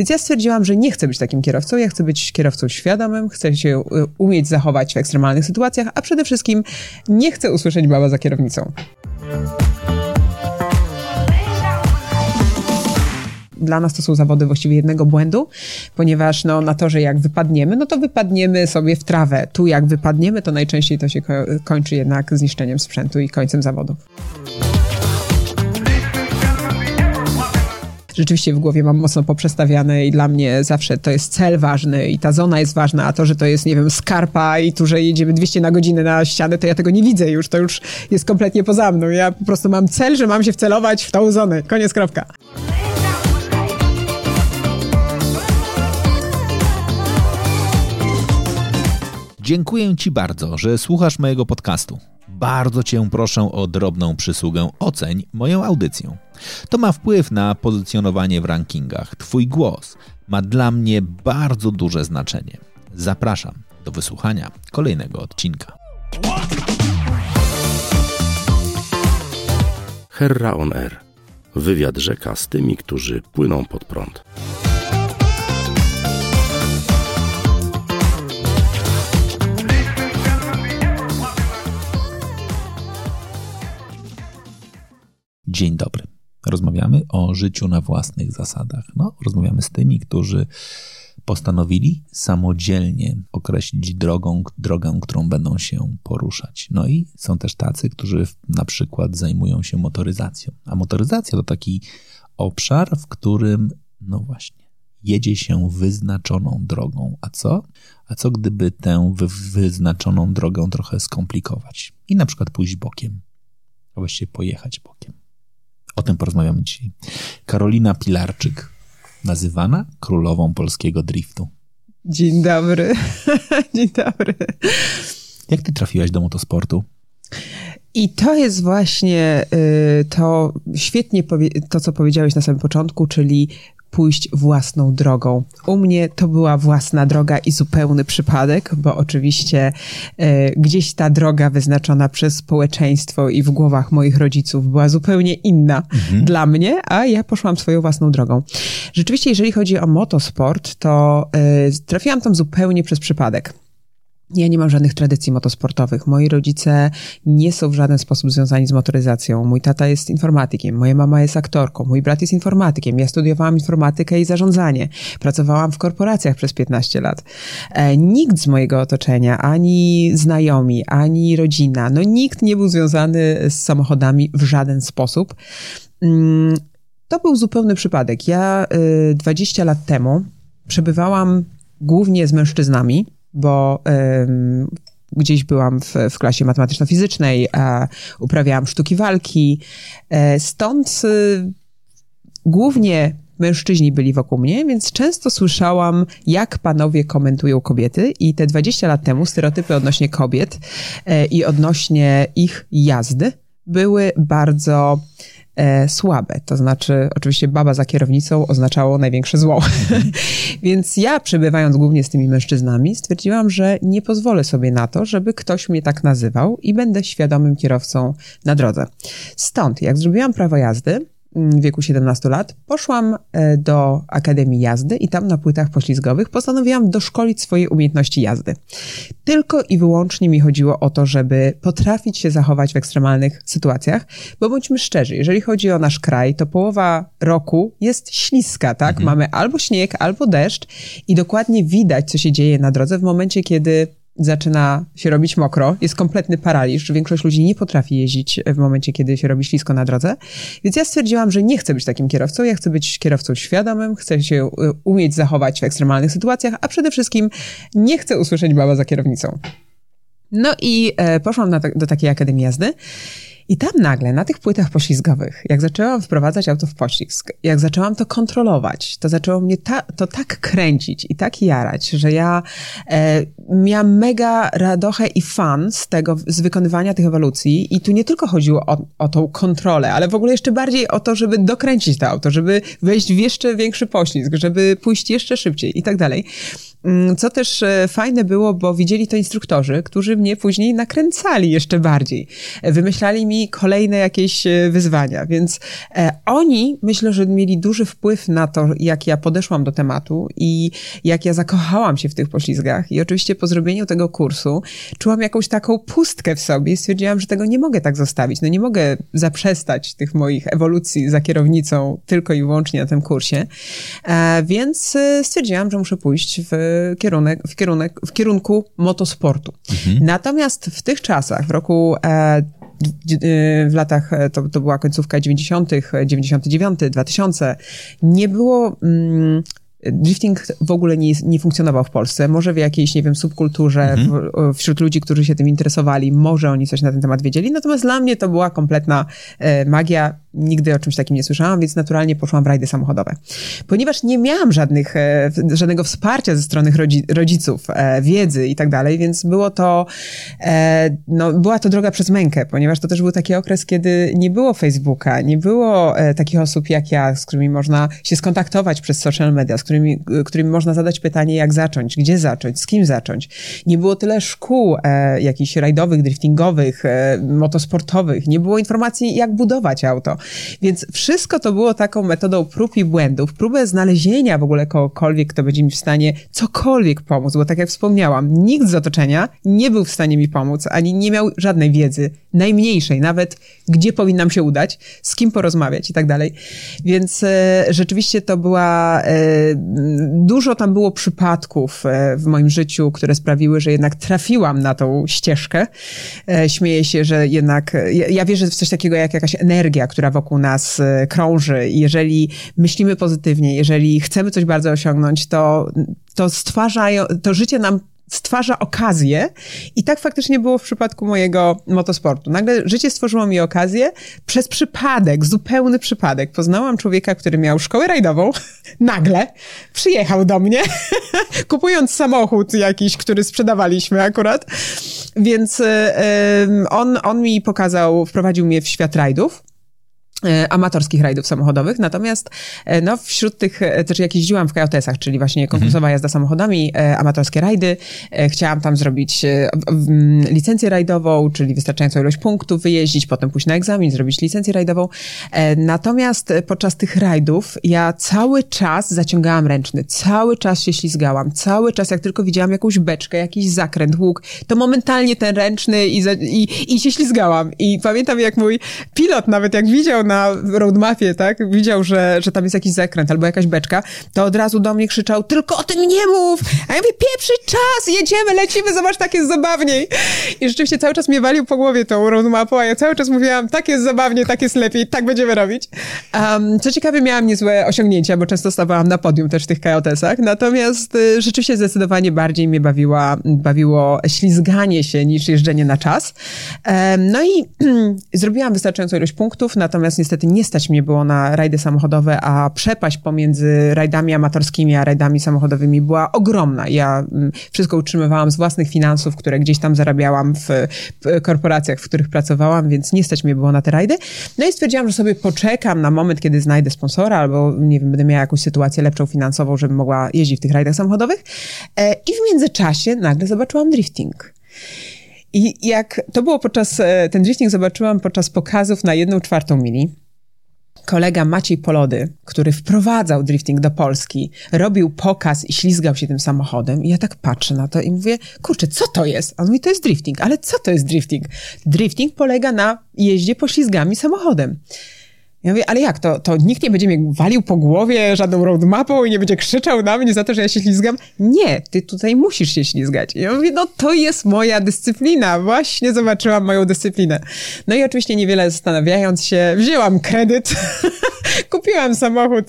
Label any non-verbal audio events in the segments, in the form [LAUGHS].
Więc ja stwierdziłam, że nie chcę być takim kierowcą, ja chcę być kierowcą świadomym, chcę się y, umieć zachować w ekstremalnych sytuacjach, a przede wszystkim nie chcę usłyszeć baba za kierownicą. dla nas to są zawody właściwie jednego błędu, ponieważ no, na to, że jak wypadniemy, no to wypadniemy sobie w trawę. Tu jak wypadniemy, to najczęściej to się kończy jednak zniszczeniem sprzętu i końcem zawodów. Rzeczywiście w głowie mam mocno poprzestawiane i dla mnie zawsze to jest cel ważny i ta zona jest ważna, a to, że to jest, nie wiem, skarpa i tu, że jedziemy 200 na godzinę na ścianę, to ja tego nie widzę już, to już jest kompletnie poza mną. Ja po prostu mam cel, że mam się wcelować w tą zonę. Koniec, kropka. Dziękuję Ci bardzo, że słuchasz mojego podcastu. Bardzo Cię proszę o drobną przysługę oceń moją audycję. To ma wpływ na pozycjonowanie w rankingach. Twój głos ma dla mnie bardzo duże znaczenie. Zapraszam do wysłuchania kolejnego odcinka. Herra on Air. Wywiad rzeka z tymi, którzy płyną pod prąd. Dzień dobry. Rozmawiamy o życiu na własnych zasadach. No, rozmawiamy z tymi, którzy postanowili samodzielnie określić drogą, drogę, którą będą się poruszać. No i są też tacy, którzy na przykład zajmują się motoryzacją. A motoryzacja to taki obszar, w którym, no właśnie, jedzie się wyznaczoną drogą. A co? A co gdyby tę wyznaczoną drogę trochę skomplikować i na przykład pójść bokiem? A właściwie pojechać bokiem. O tym porozmawiamy dzisiaj. Karolina Pilarczyk, nazywana królową polskiego driftu. Dzień dobry. [LAUGHS] Dzień dobry. Jak ty trafiłaś do motosportu? I to jest właśnie y, to świetnie to, co powiedziałeś na samym początku, czyli pójść własną drogą. U mnie to była własna droga i zupełny przypadek, bo oczywiście e, gdzieś ta droga wyznaczona przez społeczeństwo i w głowach moich rodziców była zupełnie inna mhm. dla mnie, a ja poszłam swoją własną drogą. Rzeczywiście, jeżeli chodzi o motosport, to e, trafiłam tam zupełnie przez przypadek. Ja nie mam żadnych tradycji motosportowych. Moi rodzice nie są w żaden sposób związani z motoryzacją. Mój tata jest informatykiem, moja mama jest aktorką, mój brat jest informatykiem. Ja studiowałam informatykę i zarządzanie. Pracowałam w korporacjach przez 15 lat. E, nikt z mojego otoczenia, ani znajomi, ani rodzina, no nikt nie był związany z samochodami w żaden sposób. Mm, to był zupełny przypadek. Ja y, 20 lat temu przebywałam głównie z mężczyznami bo um, gdzieś byłam w, w klasie matematyczno-fizycznej, a uprawiałam sztuki walki. E, stąd y, głównie mężczyźni byli wokół mnie, więc często słyszałam, jak panowie komentują kobiety i te 20 lat temu stereotypy odnośnie kobiet e, i odnośnie ich jazdy były bardzo e, słabe. To znaczy, oczywiście baba za kierownicą oznaczało największe zło. [LAUGHS] Więc ja, przebywając głównie z tymi mężczyznami, stwierdziłam, że nie pozwolę sobie na to, żeby ktoś mnie tak nazywał i będę świadomym kierowcą na drodze. Stąd, jak zrobiłam prawo jazdy, w wieku 17 lat, poszłam e, do Akademii Jazdy i tam na płytach poślizgowych postanowiłam doszkolić swoje umiejętności jazdy. Tylko i wyłącznie mi chodziło o to, żeby potrafić się zachować w ekstremalnych sytuacjach, bo bądźmy szczerzy, jeżeli chodzi o nasz kraj, to połowa roku jest śliska, tak? Mhm. Mamy albo śnieg, albo deszcz i dokładnie widać, co się dzieje na drodze w momencie, kiedy zaczyna się robić mokro, jest kompletny paraliż. Większość ludzi nie potrafi jeździć w momencie, kiedy się robi ślisko na drodze. Więc ja stwierdziłam, że nie chcę być takim kierowcą. Ja chcę być kierowcą świadomym, chcę się y, umieć zachować w ekstremalnych sytuacjach, a przede wszystkim nie chcę usłyszeć baba za kierownicą. No i e, poszłam na, do takiej akademii jazdy. I tam nagle, na tych płytach poślizgowych, jak zaczęłam wprowadzać auto w poślizg, jak zaczęłam to kontrolować, to zaczęło mnie ta, to tak kręcić i tak jarać, że ja e, miałam mega radochę i fan z tego, z wykonywania tych ewolucji. I tu nie tylko chodziło o, o tą kontrolę, ale w ogóle jeszcze bardziej o to, żeby dokręcić to auto, żeby wejść w jeszcze większy poślizg, żeby pójść jeszcze szybciej i tak dalej. Mm, co też e, fajne było, bo widzieli to instruktorzy, którzy mnie później nakręcali jeszcze bardziej. Wymyślali mi kolejne jakieś e, wyzwania, więc e, oni myślę, że mieli duży wpływ na to, jak ja podeszłam do tematu i jak ja zakochałam się w tych poślizgach. I oczywiście po zrobieniu tego kursu czułam jakąś taką pustkę w sobie i stwierdziłam, że tego nie mogę tak zostawić. No nie mogę zaprzestać tych moich ewolucji za kierownicą tylko i wyłącznie na tym kursie. Więc stwierdziłam, że muszę pójść w kierunek, w, kierunek, w kierunku motosportu. Mhm. Natomiast w tych czasach, w roku e, w latach, e, to, to była końcówka 90., 99, 2000, nie było. Drifting w ogóle nie, nie funkcjonował w Polsce. Może w jakiejś, nie wiem, subkulturze, mhm. w, wśród ludzi, którzy się tym interesowali, może oni coś na ten temat wiedzieli. Natomiast dla mnie to była kompletna e, magia Nigdy o czymś takim nie słyszałam, więc naturalnie poszłam w rajdy samochodowe. Ponieważ nie miałam żadnych, e, żadnego wsparcia ze strony rodziców, e, wiedzy i tak dalej, więc było to, e, no, była to droga przez mękę, ponieważ to też był taki okres, kiedy nie było Facebooka, nie było takich osób jak ja, z którymi można się skontaktować przez social media, z którymi, którymi można zadać pytanie, jak zacząć, gdzie zacząć, z kim zacząć. Nie było tyle szkół jakichś rajdowych, driftingowych, motosportowych, nie było informacji, jak budować auto. Więc wszystko to było taką metodą prób i błędów, próbę znalezienia w ogóle kogokolwiek, kto będzie mi w stanie cokolwiek pomóc, bo tak jak wspomniałam, nikt z otoczenia nie był w stanie mi pomóc, ani nie miał żadnej wiedzy, najmniejszej, nawet gdzie powinnam się udać, z kim porozmawiać i tak dalej. Więc e, rzeczywiście to była, e, dużo tam było przypadków e, w moim życiu, które sprawiły, że jednak trafiłam na tą ścieżkę. E, śmieję się, że jednak, ja, ja wierzę w coś takiego jak jakaś energia, która wokół nas e, krąży. Jeżeli myślimy pozytywnie, jeżeli chcemy coś bardzo osiągnąć, to, to stwarza, to życie nam stwarza okazję i tak faktycznie było w przypadku mojego motosportu. Nagle życie stworzyło mi okazję przez przypadek, zupełny przypadek. Poznałam człowieka, który miał szkołę rajdową, [LAUGHS] nagle przyjechał do mnie, [LAUGHS] kupując samochód jakiś, który sprzedawaliśmy akurat, więc on, on mi pokazał, wprowadził mnie w świat rajdów. E, amatorskich rajdów samochodowych, natomiast e, no, wśród tych, e, też jak jeździłam w KJS-ach, czyli właśnie konkursowa mhm. jazda samochodami, amatorskie rajdy, chciałam tam zrobić licencję rajdową, czyli wystarczającą ilość punktów wyjeździć, potem pójść na egzamin, zrobić licencję rajdową. Natomiast podczas tych rajdów ja cały czas zaciągałam ręczny, cały czas się ślizgałam, cały czas jak tylko widziałam jakąś beczkę, jakiś zakręt, łuk, to momentalnie ten ręczny i, i, i się ślizgałam. I pamiętam jak mój pilot nawet jak widział na roadmapie, tak, widział, że, że tam jest jakiś zakręt albo jakaś beczka, to od razu do mnie krzyczał, tylko o tym nie mów! A ja mówię, pieprzy czas, jedziemy, lecimy, zobacz, tak jest zabawniej. I rzeczywiście cały czas mnie walił po głowie tą roadmapą, a ja cały czas mówiłam, tak jest zabawnie, tak jest lepiej, tak będziemy robić. Um, co ciekawe, miałam niezłe osiągnięcia, bo często stawałam na podium też w tych KOTS-ach, natomiast y, rzeczywiście zdecydowanie bardziej mnie bawiła, bawiło ślizganie się niż jeżdżenie na czas. Um, no i [CLEARS THROAT] zrobiłam wystarczającą ilość punktów, natomiast niestety nie stać mnie było na rajdy samochodowe, a przepaść pomiędzy rajdami amatorskimi a rajdami samochodowymi była ogromna. Ja mm, wszystko utrzymywałam z własnych finansów, które gdzieś tam zarabiałam w korporacjach, w których pracowałam, więc nie stać mnie było na te rajdy. No i stwierdziłam, że sobie poczekam na moment, kiedy znajdę sponsora albo, nie wiem, będę miała jakąś sytuację lepszą finansową, żebym mogła jeździć w tych rajdach samochodowych. E, I w międzyczasie nagle zobaczyłam drifting. I jak to było podczas, e, ten drifting zobaczyłam podczas pokazów na jedną czwartą mili. Kolega Maciej Polody, który wprowadzał drifting do Polski, robił pokaz i ślizgał się tym samochodem. I ja tak patrzę na to i mówię, kurczę, co to jest? A on mówi, to jest drifting. Ale co to jest drifting? Drifting polega na jeździe poślizgami samochodem. Ja mówię, ale jak to? To nikt nie będzie mnie walił po głowie żadną roadmapą i nie będzie krzyczał na mnie za to, że ja się ślizgam? Nie, ty tutaj musisz się ślizgać. Ja mówię, no to jest moja dyscyplina. Właśnie zobaczyłam moją dyscyplinę. No i oczywiście niewiele zastanawiając się, wzięłam kredyt, [LAUGHS] kupiłam samochód,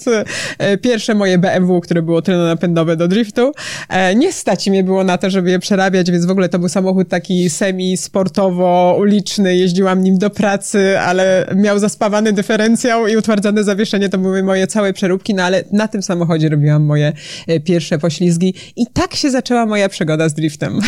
e, pierwsze moje BMW, które było napędowe do driftu. E, nie stać mnie było na to, żeby je przerabiać, więc w ogóle to był samochód taki semi-sportowo-uliczny. Jeździłam nim do pracy, ale miał zaspawany dyferencjał i utwardzone zawieszenie to były moje całe przeróbki, no ale na tym samochodzie robiłam moje e, pierwsze poślizgi i tak się zaczęła moja przygoda z driftem. [LAUGHS]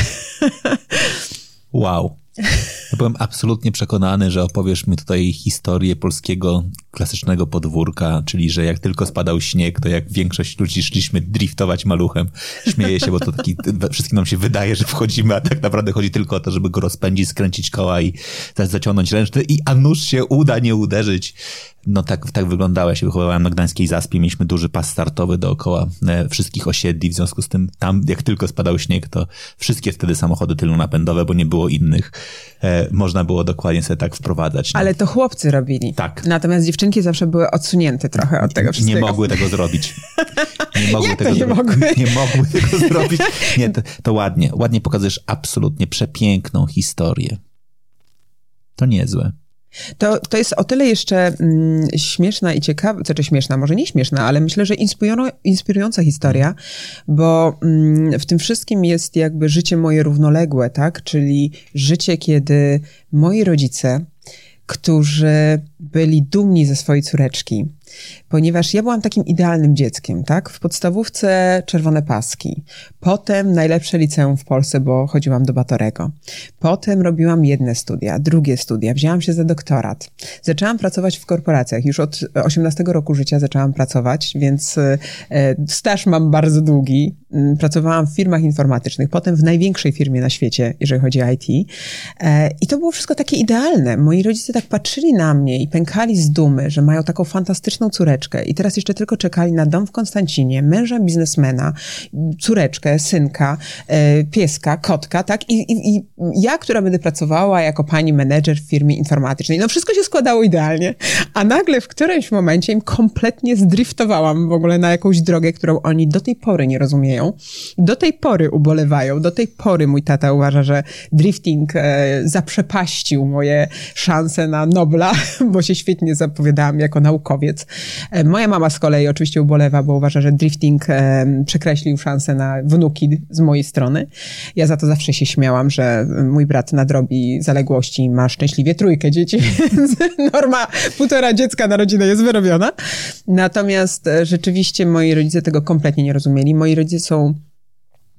Wow. Ja byłem absolutnie przekonany, że opowiesz mi tutaj historię polskiego klasycznego podwórka, czyli że jak tylko spadał śnieg, to jak większość ludzi szliśmy driftować maluchem. Śmieję się, bo to taki, wszystkim nam się wydaje, że wchodzimy, a tak naprawdę chodzi tylko o to, żeby go rozpędzić, skręcić koła i zaciągnąć ręczny i a nuż się uda nie uderzyć. No tak, tak wyglądało. Ja się wychowywałem na Gdańskiej Zaspie. Mieliśmy duży pas startowy dookoła e, wszystkich osiedli. W związku z tym tam, jak tylko spadał śnieg, to wszystkie wtedy samochody tylnonapędowe, bo nie było innych, e, można było dokładnie sobie tak wprowadzać. No. Ale to chłopcy robili. Tak. Natomiast dziewczynki zawsze były odsunięte trochę od tego wszystkiego. Nie mogły tego zrobić. Nie mogły Jak tego nie zrobić. mogły? Nie mogły tego zrobić. Nie, to, to ładnie. Ładnie pokazujesz absolutnie przepiękną historię. To niezłe. To, to jest o tyle jeszcze mm, śmieszna i ciekawa, znaczy śmieszna, może nie śmieszna, ale myślę, że inspirująca historia, bo mm, w tym wszystkim jest jakby życie moje równoległe, tak? Czyli życie, kiedy moi rodzice, którzy byli dumni ze swojej córeczki, ponieważ ja byłam takim idealnym dzieckiem, tak? W podstawówce czerwone paski, potem najlepsze liceum w Polsce, bo chodziłam do Batorego. Potem robiłam jedne studia, drugie studia, wzięłam się za doktorat. Zaczęłam pracować w korporacjach. Już od 18 roku życia zaczęłam pracować, więc e, staż mam bardzo długi. Mm, pracowałam w firmach informatycznych, potem w największej firmie na świecie, jeżeli chodzi o IT. E, I to było wszystko takie idealne. Moi rodzice tak patrzyli na mnie i pękali z dumy, że mają taką fantastyczną córeczkę i teraz jeszcze tylko czekali na dom w Konstancinie, męża biznesmena, córeczkę, synka, e, pieska, kotka, tak? I, i, I ja, która będę pracowała jako pani menedżer w firmie informatycznej, no wszystko się składało idealnie, a nagle w którymś momencie im kompletnie zdriftowałam w ogóle na jakąś drogę, którą oni do tej pory nie rozumieją. Do tej pory ubolewają, do tej pory mój tata uważa, że drifting e, zaprzepaścił moje szanse na Nobla, [LAUGHS] bo się świetnie zapowiadałam jako naukowiec. E, moja mama z kolei oczywiście ubolewa, bo uważa, że drifting e, przekreślił szansę na wnuki z mojej strony. Ja za to zawsze się śmiałam, że mój brat nadrobi zaległości i ma szczęśliwie trójkę dzieci, [LAUGHS] więc norma półtora dziecka na rodzinę jest wyrobiona. Natomiast e, rzeczywiście moi rodzice tego kompletnie nie rozumieli. Moi rodzice są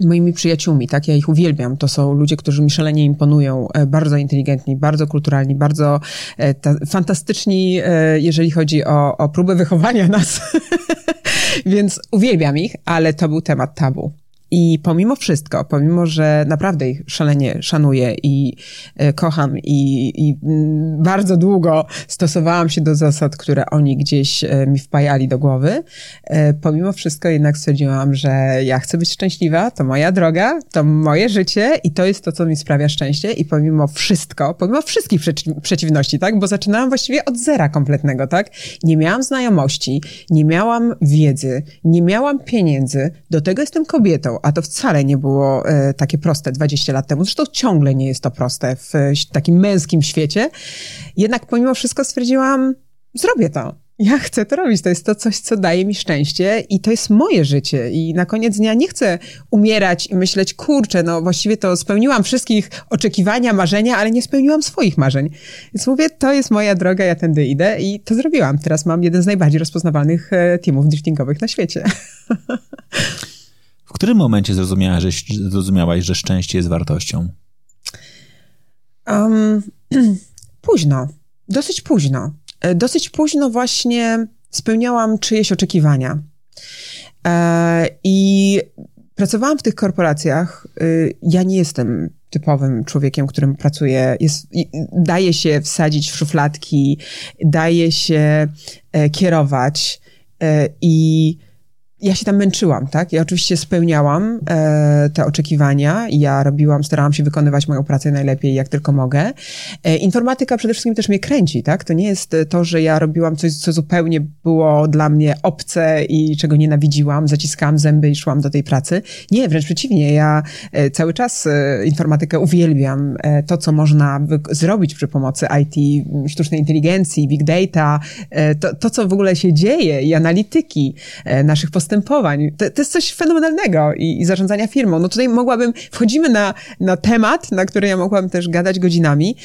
moimi przyjaciółmi, tak? Ja ich uwielbiam. To są ludzie, którzy mi szalenie imponują, e, bardzo inteligentni, bardzo kulturalni, bardzo e, ta, fantastyczni, e, jeżeli chodzi o, o próbę wychowania nas. [LAUGHS] Więc uwielbiam ich, ale to był temat tabu. I pomimo wszystko, pomimo, że naprawdę ich szalenie szanuję i e, kocham i, i mm, bardzo długo stosowałam się do zasad, które oni gdzieś e, mi wpajali do głowy, e, pomimo wszystko jednak stwierdziłam, że ja chcę być szczęśliwa, to moja droga, to moje życie i to jest to, co mi sprawia szczęście i pomimo wszystko, pomimo wszystkich przeciwności, tak, bo zaczynałam właściwie od zera kompletnego, tak, nie miałam znajomości, nie miałam wiedzy, nie miałam pieniędzy, do tego jestem kobietą, a to wcale nie było e, takie proste 20 lat temu. Zresztą ciągle nie jest to proste w takim męskim świecie. Jednak pomimo wszystko stwierdziłam, zrobię to. Ja chcę to robić. To jest to coś, co daje mi szczęście i to jest moje życie. I na koniec dnia nie chcę umierać i myśleć, kurczę, no właściwie to spełniłam wszystkich oczekiwania, marzenia, ale nie spełniłam swoich marzeń. Więc mówię, to jest moja droga, ja tędy idę i to zrobiłam. Teraz mam jeden z najbardziej rozpoznawalnych e, teamów driftingowych na świecie. [LAUGHS] Którym momencie zrozumiałaś, że, zrozumiałaś, że szczęście jest wartością? Um, [CLEARS THROAT] późno. Dosyć późno. E, dosyć późno właśnie spełniałam czyjeś oczekiwania. E, I pracowałam w tych korporacjach. E, ja nie jestem typowym człowiekiem, którym pracuję. Jest, daje się wsadzić w szufladki, daje się kierować i ja się tam męczyłam, tak? Ja oczywiście spełniałam e, te oczekiwania ja robiłam, starałam się wykonywać moją pracę najlepiej, jak tylko mogę. E, informatyka przede wszystkim też mnie kręci, tak? To nie jest to, że ja robiłam coś, co zupełnie było dla mnie obce i czego nienawidziłam, zaciskałam zęby i szłam do tej pracy. Nie, wręcz przeciwnie, ja e, cały czas e, informatykę uwielbiam. E, to, co można zrobić przy pomocy IT, sztucznej inteligencji, big data, e, to, to, co w ogóle się dzieje i analityki naszych postępów, postępowań. To, to jest coś fenomenalnego i, i, zarządzania firmą. No tutaj mogłabym, wchodzimy na, na temat, na który ja mogłabym też gadać godzinami.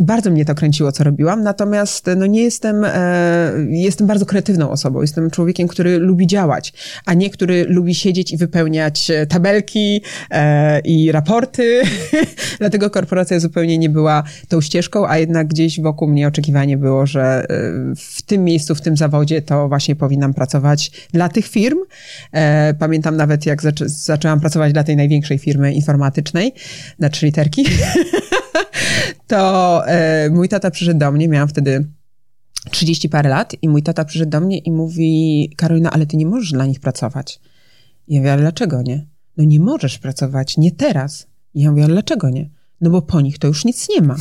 Bardzo mnie to kręciło, co robiłam, natomiast no nie jestem, e, jestem bardzo kreatywną osobą. Jestem człowiekiem, który lubi działać, a nie który lubi siedzieć i wypełniać e, tabelki e, i raporty. [LAUGHS] Dlatego korporacja zupełnie nie była tą ścieżką, a jednak gdzieś wokół mnie oczekiwanie było, że e, w tym miejscu, w tym zawodzie to właśnie powinnam pracować dla tych firm. E, pamiętam nawet, jak zaczę zaczęłam pracować dla tej największej firmy informatycznej na trzy literki. [LAUGHS] to e, mój tata przyszedł do mnie, miałam wtedy 30 parę lat i mój tata przyszedł do mnie i mówi, Karolina, ale ty nie możesz dla nich pracować. I ja mówię, ale dlaczego nie? No nie możesz pracować, nie teraz. I ja mówię, ale dlaczego nie? No bo po nich to już nic nie ma.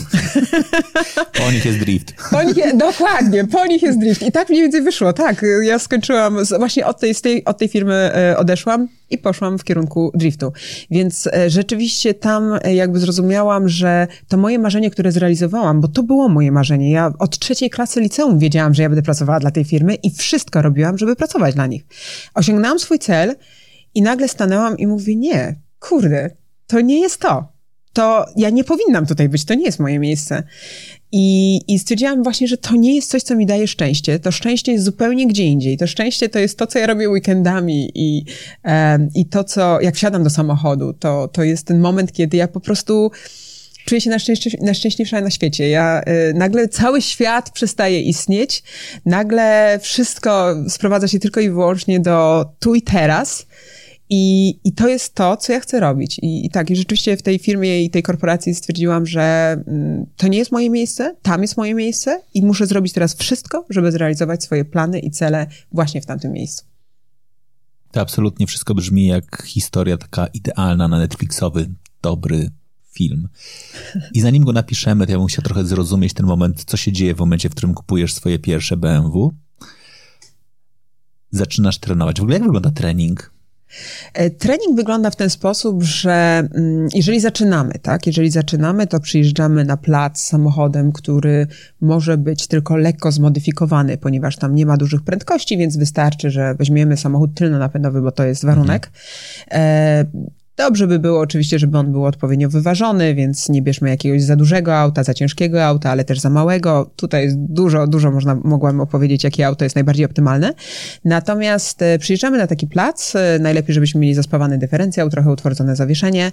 Po nich jest drift. Po nich je, dokładnie, po nich jest drift. I tak mniej więcej wyszło, tak. Ja skończyłam, właśnie od tej, z tej, od tej firmy e, odeszłam i poszłam w kierunku driftu. Więc e, rzeczywiście tam e, jakby zrozumiałam, że to moje marzenie, które zrealizowałam, bo to było moje marzenie. Ja od trzeciej klasy liceum wiedziałam, że ja będę pracowała dla tej firmy i wszystko robiłam, żeby pracować dla nich. Osiągnęłam swój cel i nagle stanęłam i mówię, nie, kurde, to nie jest to to ja nie powinnam tutaj być, to nie jest moje miejsce. I, I stwierdziłam właśnie, że to nie jest coś, co mi daje szczęście. To szczęście jest zupełnie gdzie indziej. To szczęście to jest to, co ja robię weekendami i, e, i to, co, jak wsiadam do samochodu, to, to jest ten moment, kiedy ja po prostu czuję się najszczęśliwsza na świecie. Ja y, nagle cały świat przestaje istnieć, nagle wszystko sprowadza się tylko i wyłącznie do tu i teraz. I, I to jest to, co ja chcę robić. I, I tak, i rzeczywiście w tej firmie i tej korporacji stwierdziłam, że mm, to nie jest moje miejsce, tam jest moje miejsce i muszę zrobić teraz wszystko, żeby zrealizować swoje plany i cele właśnie w tamtym miejscu. To absolutnie wszystko brzmi jak historia taka idealna na Netflixowy, dobry film. I zanim go napiszemy, to ja bym chciał trochę zrozumieć ten moment, co się dzieje w momencie, w którym kupujesz swoje pierwsze BMW. Zaczynasz trenować. W ogóle jak wygląda trening? E, trening wygląda w ten sposób, że mm, jeżeli zaczynamy, tak, jeżeli zaczynamy, to przyjeżdżamy na plac samochodem, który może być tylko lekko zmodyfikowany, ponieważ tam nie ma dużych prędkości, więc wystarczy, że weźmiemy samochód tylno-napędowy, bo to jest warunek. Mhm. Dobrze by było oczywiście, żeby on był odpowiednio wyważony, więc nie bierzmy jakiegoś za dużego auta, za ciężkiego auta, ale też za małego. Tutaj jest dużo, dużo można, mogłam opowiedzieć, jakie auto jest najbardziej optymalne. Natomiast e, przyjeżdżamy na taki plac, e, najlepiej, żebyśmy mieli zaspawany dyferencjał, trochę utwardzone zawieszenie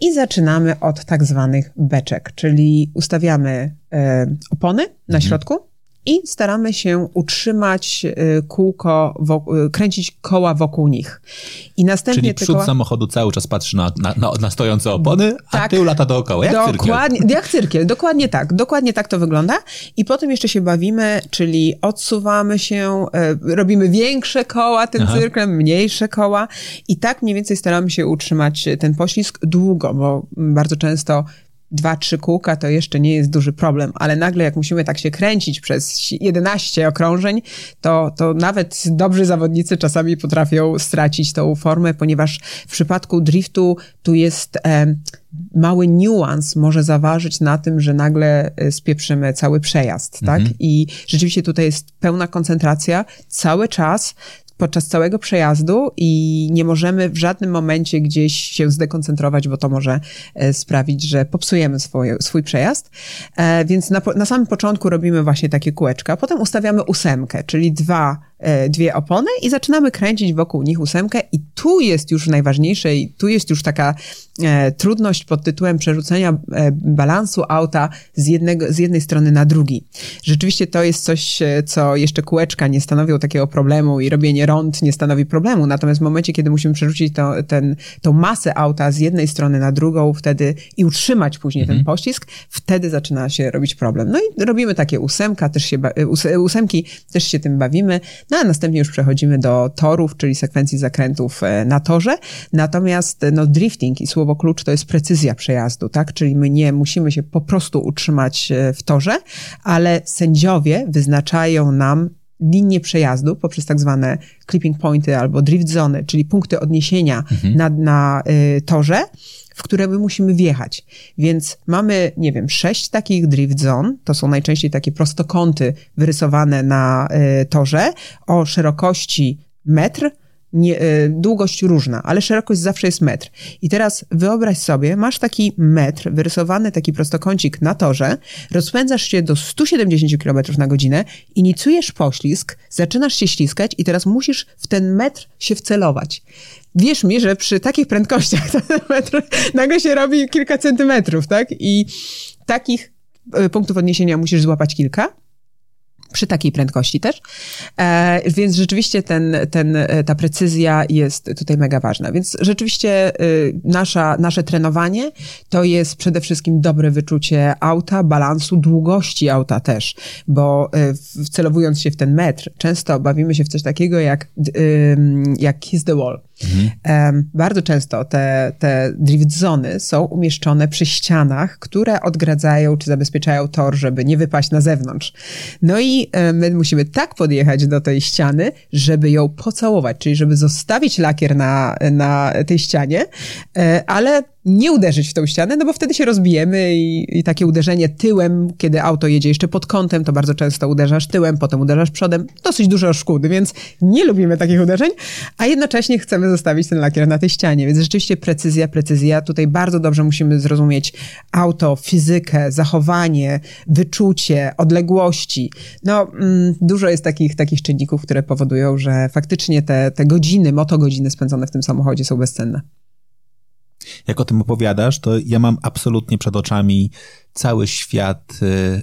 i zaczynamy od tak zwanych beczek, czyli ustawiamy e, opony na mhm. środku, i staramy się utrzymać y, kółko, wokół, kręcić koła wokół nich. I następnie Czyli przód koła... samochodu cały czas patrzy na, na, na, na stojące opony, tak, a tył lata dookoła, jak dokładnie, cyrkiel. Jak cyrkiel, dokładnie tak. Dokładnie tak to wygląda. I potem jeszcze się bawimy, czyli odsuwamy się, y, robimy większe koła tym Aha. cyrklem, mniejsze koła i tak mniej więcej staramy się utrzymać ten poślizg długo, bo bardzo często dwa, trzy kółka to jeszcze nie jest duży problem, ale nagle jak musimy tak się kręcić przez 11 okrążeń, to, to nawet dobrzy zawodnicy czasami potrafią stracić tą formę, ponieważ w przypadku driftu tu jest e, mały niuans może zaważyć na tym, że nagle e, spieprzymy cały przejazd, tak? mhm. tak? I rzeczywiście tutaj jest pełna koncentracja cały czas, podczas całego przejazdu i nie możemy w żadnym momencie gdzieś się zdekoncentrować, bo to może e, sprawić, że popsujemy swoje, swój przejazd. E, więc na, na samym początku robimy właśnie takie kółeczka, potem ustawiamy ósemkę, czyli dwa dwie opony i zaczynamy kręcić wokół nich ósemkę i tu jest już najważniejsze i tu jest już taka e, trudność pod tytułem przerzucenia e, balansu auta z, jednego, z jednej strony na drugi. Rzeczywiście to jest coś, e, co jeszcze kółeczka nie stanowią takiego problemu i robienie rąd nie stanowi problemu, natomiast w momencie, kiedy musimy przerzucić to, ten, tą masę auta z jednej strony na drugą wtedy i utrzymać później mhm. ten pościsk, wtedy zaczyna się robić problem. No i robimy takie ósemka, też się, ósemki, też się tym bawimy. No a następnie już przechodzimy do torów, czyli sekwencji zakrętów e, na torze. Natomiast no, drifting i słowo klucz to jest precyzja przejazdu, tak? Czyli my nie musimy się po prostu utrzymać e, w torze, ale sędziowie wyznaczają nam linię przejazdu poprzez tak zwane clipping pointy albo drift zony, czyli punkty odniesienia mhm. na, na y, torze, w które my musimy wjechać. Więc mamy, nie wiem, sześć takich drift zone, to są najczęściej takie prostokąty wyrysowane na y, torze o szerokości metr nie, y, długość różna, ale szerokość zawsze jest metr. I teraz wyobraź sobie, masz taki metr, wyrysowany taki prostokącik na torze, rozpędzasz się do 170 km na godzinę, inicjujesz poślizg, zaczynasz się śliskać i teraz musisz w ten metr się wcelować. Wierz mi, że przy takich prędkościach [LAUGHS] nagle się robi kilka centymetrów, tak? I takich y, punktów odniesienia musisz złapać kilka przy takiej prędkości też. E, więc rzeczywiście ten, ten, e, ta precyzja jest tutaj mega ważna. Więc rzeczywiście y, nasza, nasze trenowanie to jest przede wszystkim dobre wyczucie auta, balansu, długości auta też, bo y, wcelowując się w ten metr, często bawimy się w coś takiego jak, y, jak kiss the wall. Mhm. Bardzo często te, te drift zony są umieszczone przy ścianach, które odgradzają czy zabezpieczają tor, żeby nie wypaść na zewnątrz. No i my musimy tak podjechać do tej ściany, żeby ją pocałować, czyli żeby zostawić lakier na, na tej ścianie, e, ale nie uderzyć w tą ścianę, no bo wtedy się rozbijemy i, i, takie uderzenie tyłem, kiedy auto jedzie jeszcze pod kątem, to bardzo często uderzasz tyłem, potem uderzasz przodem, dosyć dużo szkód, więc nie lubimy takich uderzeń, a jednocześnie chcemy zostawić ten lakier na tej ścianie, więc rzeczywiście precyzja, precyzja. Tutaj bardzo dobrze musimy zrozumieć auto, fizykę, zachowanie, wyczucie, odległości. No, mm, dużo jest takich, takich czynników, które powodują, że faktycznie te, te godziny, motogodziny spędzone w tym samochodzie są bezcenne jak o tym opowiadasz, to ja mam absolutnie przed oczami cały świat y,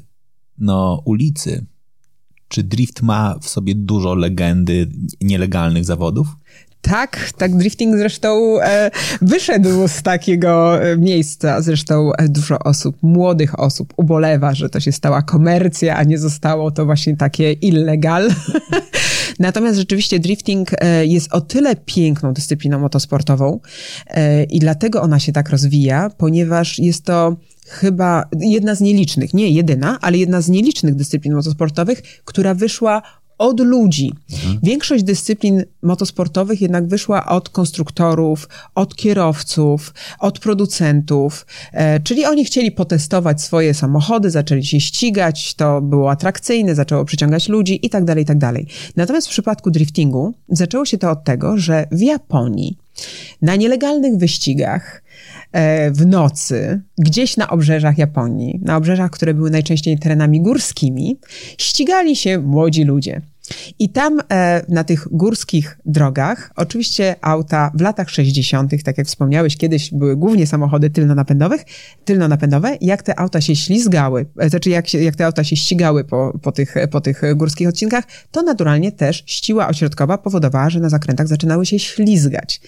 no, ulicy. Czy drift ma w sobie dużo legendy nielegalnych zawodów? Tak, tak drifting zresztą e, wyszedł z takiego e, miejsca. Zresztą e, dużo osób, młodych osób ubolewa, że to się stała komercja, a nie zostało to właśnie takie illegal. [LAUGHS] Natomiast rzeczywiście drifting e, jest o tyle piękną dyscypliną motosportową i dlatego ona się tak rozwija, ponieważ jest to chyba jedna z nielicznych, nie jedyna, ale jedna z nielicznych dyscyplin motosportowych, która wyszła od ludzi. Mhm. Większość dyscyplin motosportowych jednak wyszła od konstruktorów, od kierowców, od producentów, e, czyli oni chcieli potestować swoje samochody, zaczęli się ścigać, to było atrakcyjne, zaczęło przyciągać ludzi i tak dalej, i tak dalej. Natomiast w przypadku driftingu zaczęło się to od tego, że w Japonii na nielegalnych wyścigach w nocy, gdzieś na obrzeżach Japonii, na obrzeżach, które były najczęściej terenami górskimi, ścigali się młodzi ludzie. I tam e, na tych górskich drogach, oczywiście auta w latach 60., tak jak wspomniałeś, kiedyś były głównie samochody tylnonapędowych, tylnonapędowe, jak te auta się ślizgały, e, znaczy jak, się, jak te auta się ścigały po, po, tych, po tych górskich odcinkach, to naturalnie też ściła ośrodkowa powodowała, że na zakrętach zaczynały się ślizgać.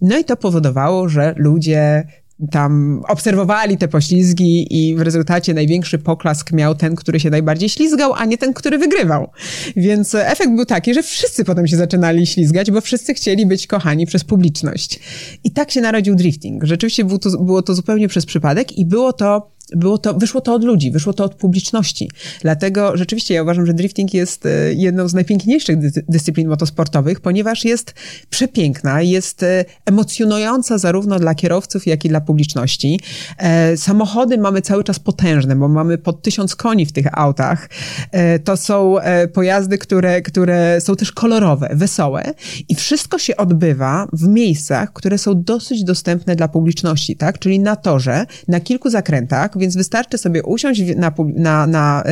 No i to powodowało, że ludzie tam obserwowali te poślizgi i w rezultacie największy poklask miał ten, który się najbardziej ślizgał, a nie ten, który wygrywał. Więc efekt był taki, że wszyscy potem się zaczynali ślizgać, bo wszyscy chcieli być kochani przez publiczność. I tak się narodził drifting. Rzeczywiście było to, było to zupełnie przez przypadek i było to było to, wyszło to od ludzi, wyszło to od publiczności. Dlatego rzeczywiście ja uważam, że drifting jest e, jedną z najpiękniejszych dy dyscyplin motosportowych, ponieważ jest przepiękna, jest e, emocjonująca zarówno dla kierowców, jak i dla publiczności. E, samochody mamy cały czas potężne, bo mamy pod tysiąc koni w tych autach. To są pojazdy, które, które są też kolorowe, wesołe i wszystko się odbywa w miejscach, które są dosyć dostępne dla publiczności, tak? Czyli na torze, na kilku zakrętach, więc wystarczy sobie usiąść na, na, na,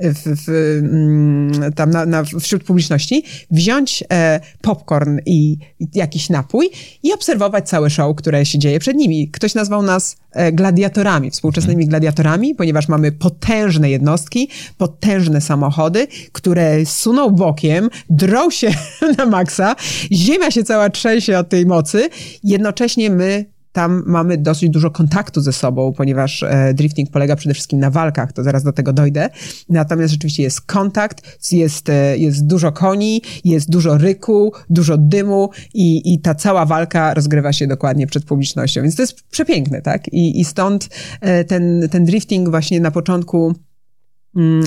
w, w, mm, tam na, na, wśród publiczności, wziąć e, popcorn i jakiś napój i obserwować całe show, które się dzieje przed nimi. Ktoś nazwał nas e, gladiatorami, współczesnymi mhm. gladiatorami, ponieważ mamy potężne jednostki, potężne samochody, które suną bokiem, drą się [LAUGHS] na maksa, ziemia się cała trzęsie od tej mocy, jednocześnie my tam mamy dosyć dużo kontaktu ze sobą, ponieważ e, drifting polega przede wszystkim na walkach, to zaraz do tego dojdę. Natomiast rzeczywiście jest kontakt, jest, e, jest dużo koni, jest dużo ryku, dużo dymu i, i ta cała walka rozgrywa się dokładnie przed publicznością. Więc to jest przepiękne, tak? I, i stąd e, ten, ten drifting właśnie na początku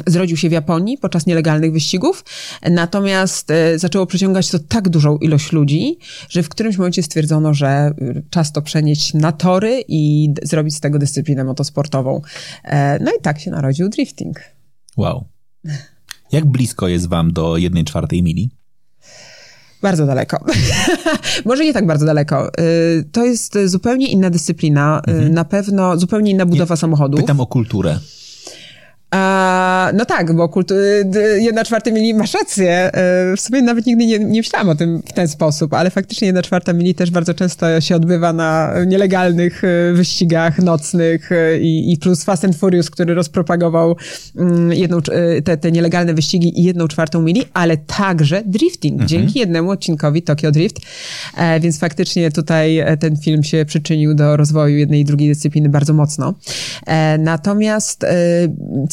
zrodził się w Japonii podczas nielegalnych wyścigów, natomiast e, zaczęło przyciągać to tak dużą ilość ludzi, że w którymś momencie stwierdzono, że y, czas to przenieść na tory i zrobić z tego dyscyplinę motosportową. E, no i tak się narodził drifting. Wow. Jak blisko jest wam do jednej czwartej mili? Bardzo daleko. [LAUGHS] Może nie tak bardzo daleko. Y, to jest zupełnie inna dyscyplina, y, mhm. na pewno zupełnie inna budowa nie, samochodu. Pytam o kulturę. A, no tak, bo kultu, jedna czwarta mili masz rację. E, w sumie nawet nigdy nie, nie myślałam o tym w ten sposób, ale faktycznie jedna czwarta mili też bardzo często się odbywa na nielegalnych e, wyścigach nocnych e, i, i plus Fast and Furious, który rozpropagował mm, jedną, te, te nielegalne wyścigi i jedną czwartą mili, ale także drifting, mhm. dzięki jednemu odcinkowi Tokyo Drift. Więc faktycznie tutaj ten film się przyczynił do rozwoju jednej i drugiej dyscypliny bardzo mocno. Natomiast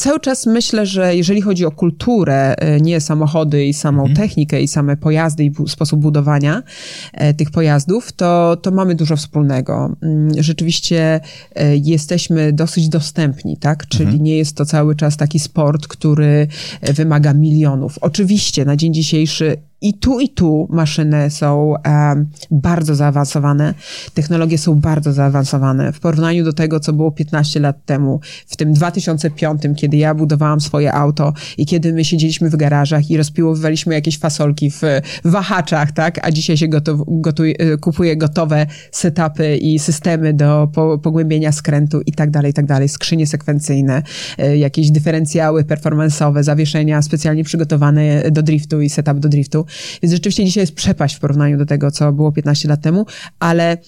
cały czas myślę, że jeżeli chodzi o kulturę, e, nie samochody i samą mhm. technikę i same pojazdy i sposób budowania e, tych pojazdów, to, to mamy dużo wspólnego. Mm, rzeczywiście e, jesteśmy dosyć dostępni, tak? Czyli mhm. nie jest to cały czas taki sport, który wymaga milionów. Oczywiście na dzień dzisiejszy i tu, i tu maszyny są um, bardzo zaawansowane, technologie są bardzo zaawansowane. W porównaniu do tego, co było 15 lat temu, w tym 2005, kiedy ja budowałam swoje auto i kiedy my siedzieliśmy w garażach i rozpiłowywaliśmy jakieś fasolki w wahaczach, tak? A dzisiaj się gotow, gotuj, y, kupuje gotowe setupy i systemy do po, pogłębienia skrętu i tak dalej, i tak dalej. Skrzynie sekwencyjne, y, jakieś dyferencjały performance'owe, zawieszenia specjalnie przygotowane do driftu i setup do driftu. Więc rzeczywiście dzisiaj jest przepaść w porównaniu do tego, co było 15 lat temu, ale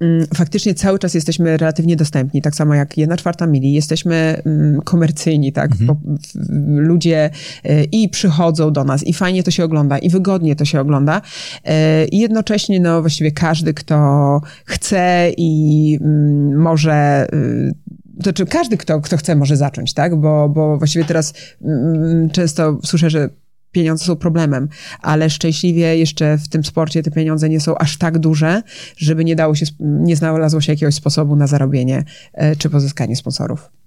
mm, faktycznie cały czas jesteśmy relatywnie dostępni, tak samo jak jedna czwarta mili, jesteśmy mm, komercyjni, tak, mhm. ludzie y, i przychodzą do nas i fajnie to się ogląda i wygodnie to się ogląda y, i jednocześnie no właściwie każdy, kto chce i mm, może y, to czy każdy, kto, kto chce, może zacząć, tak? Bo, bo właściwie teraz często słyszę, że pieniądze są problemem, ale szczęśliwie jeszcze w tym sporcie te pieniądze nie są aż tak duże, żeby nie dało się, nie znalazło się jakiegoś sposobu na zarobienie e, czy pozyskanie sponsorów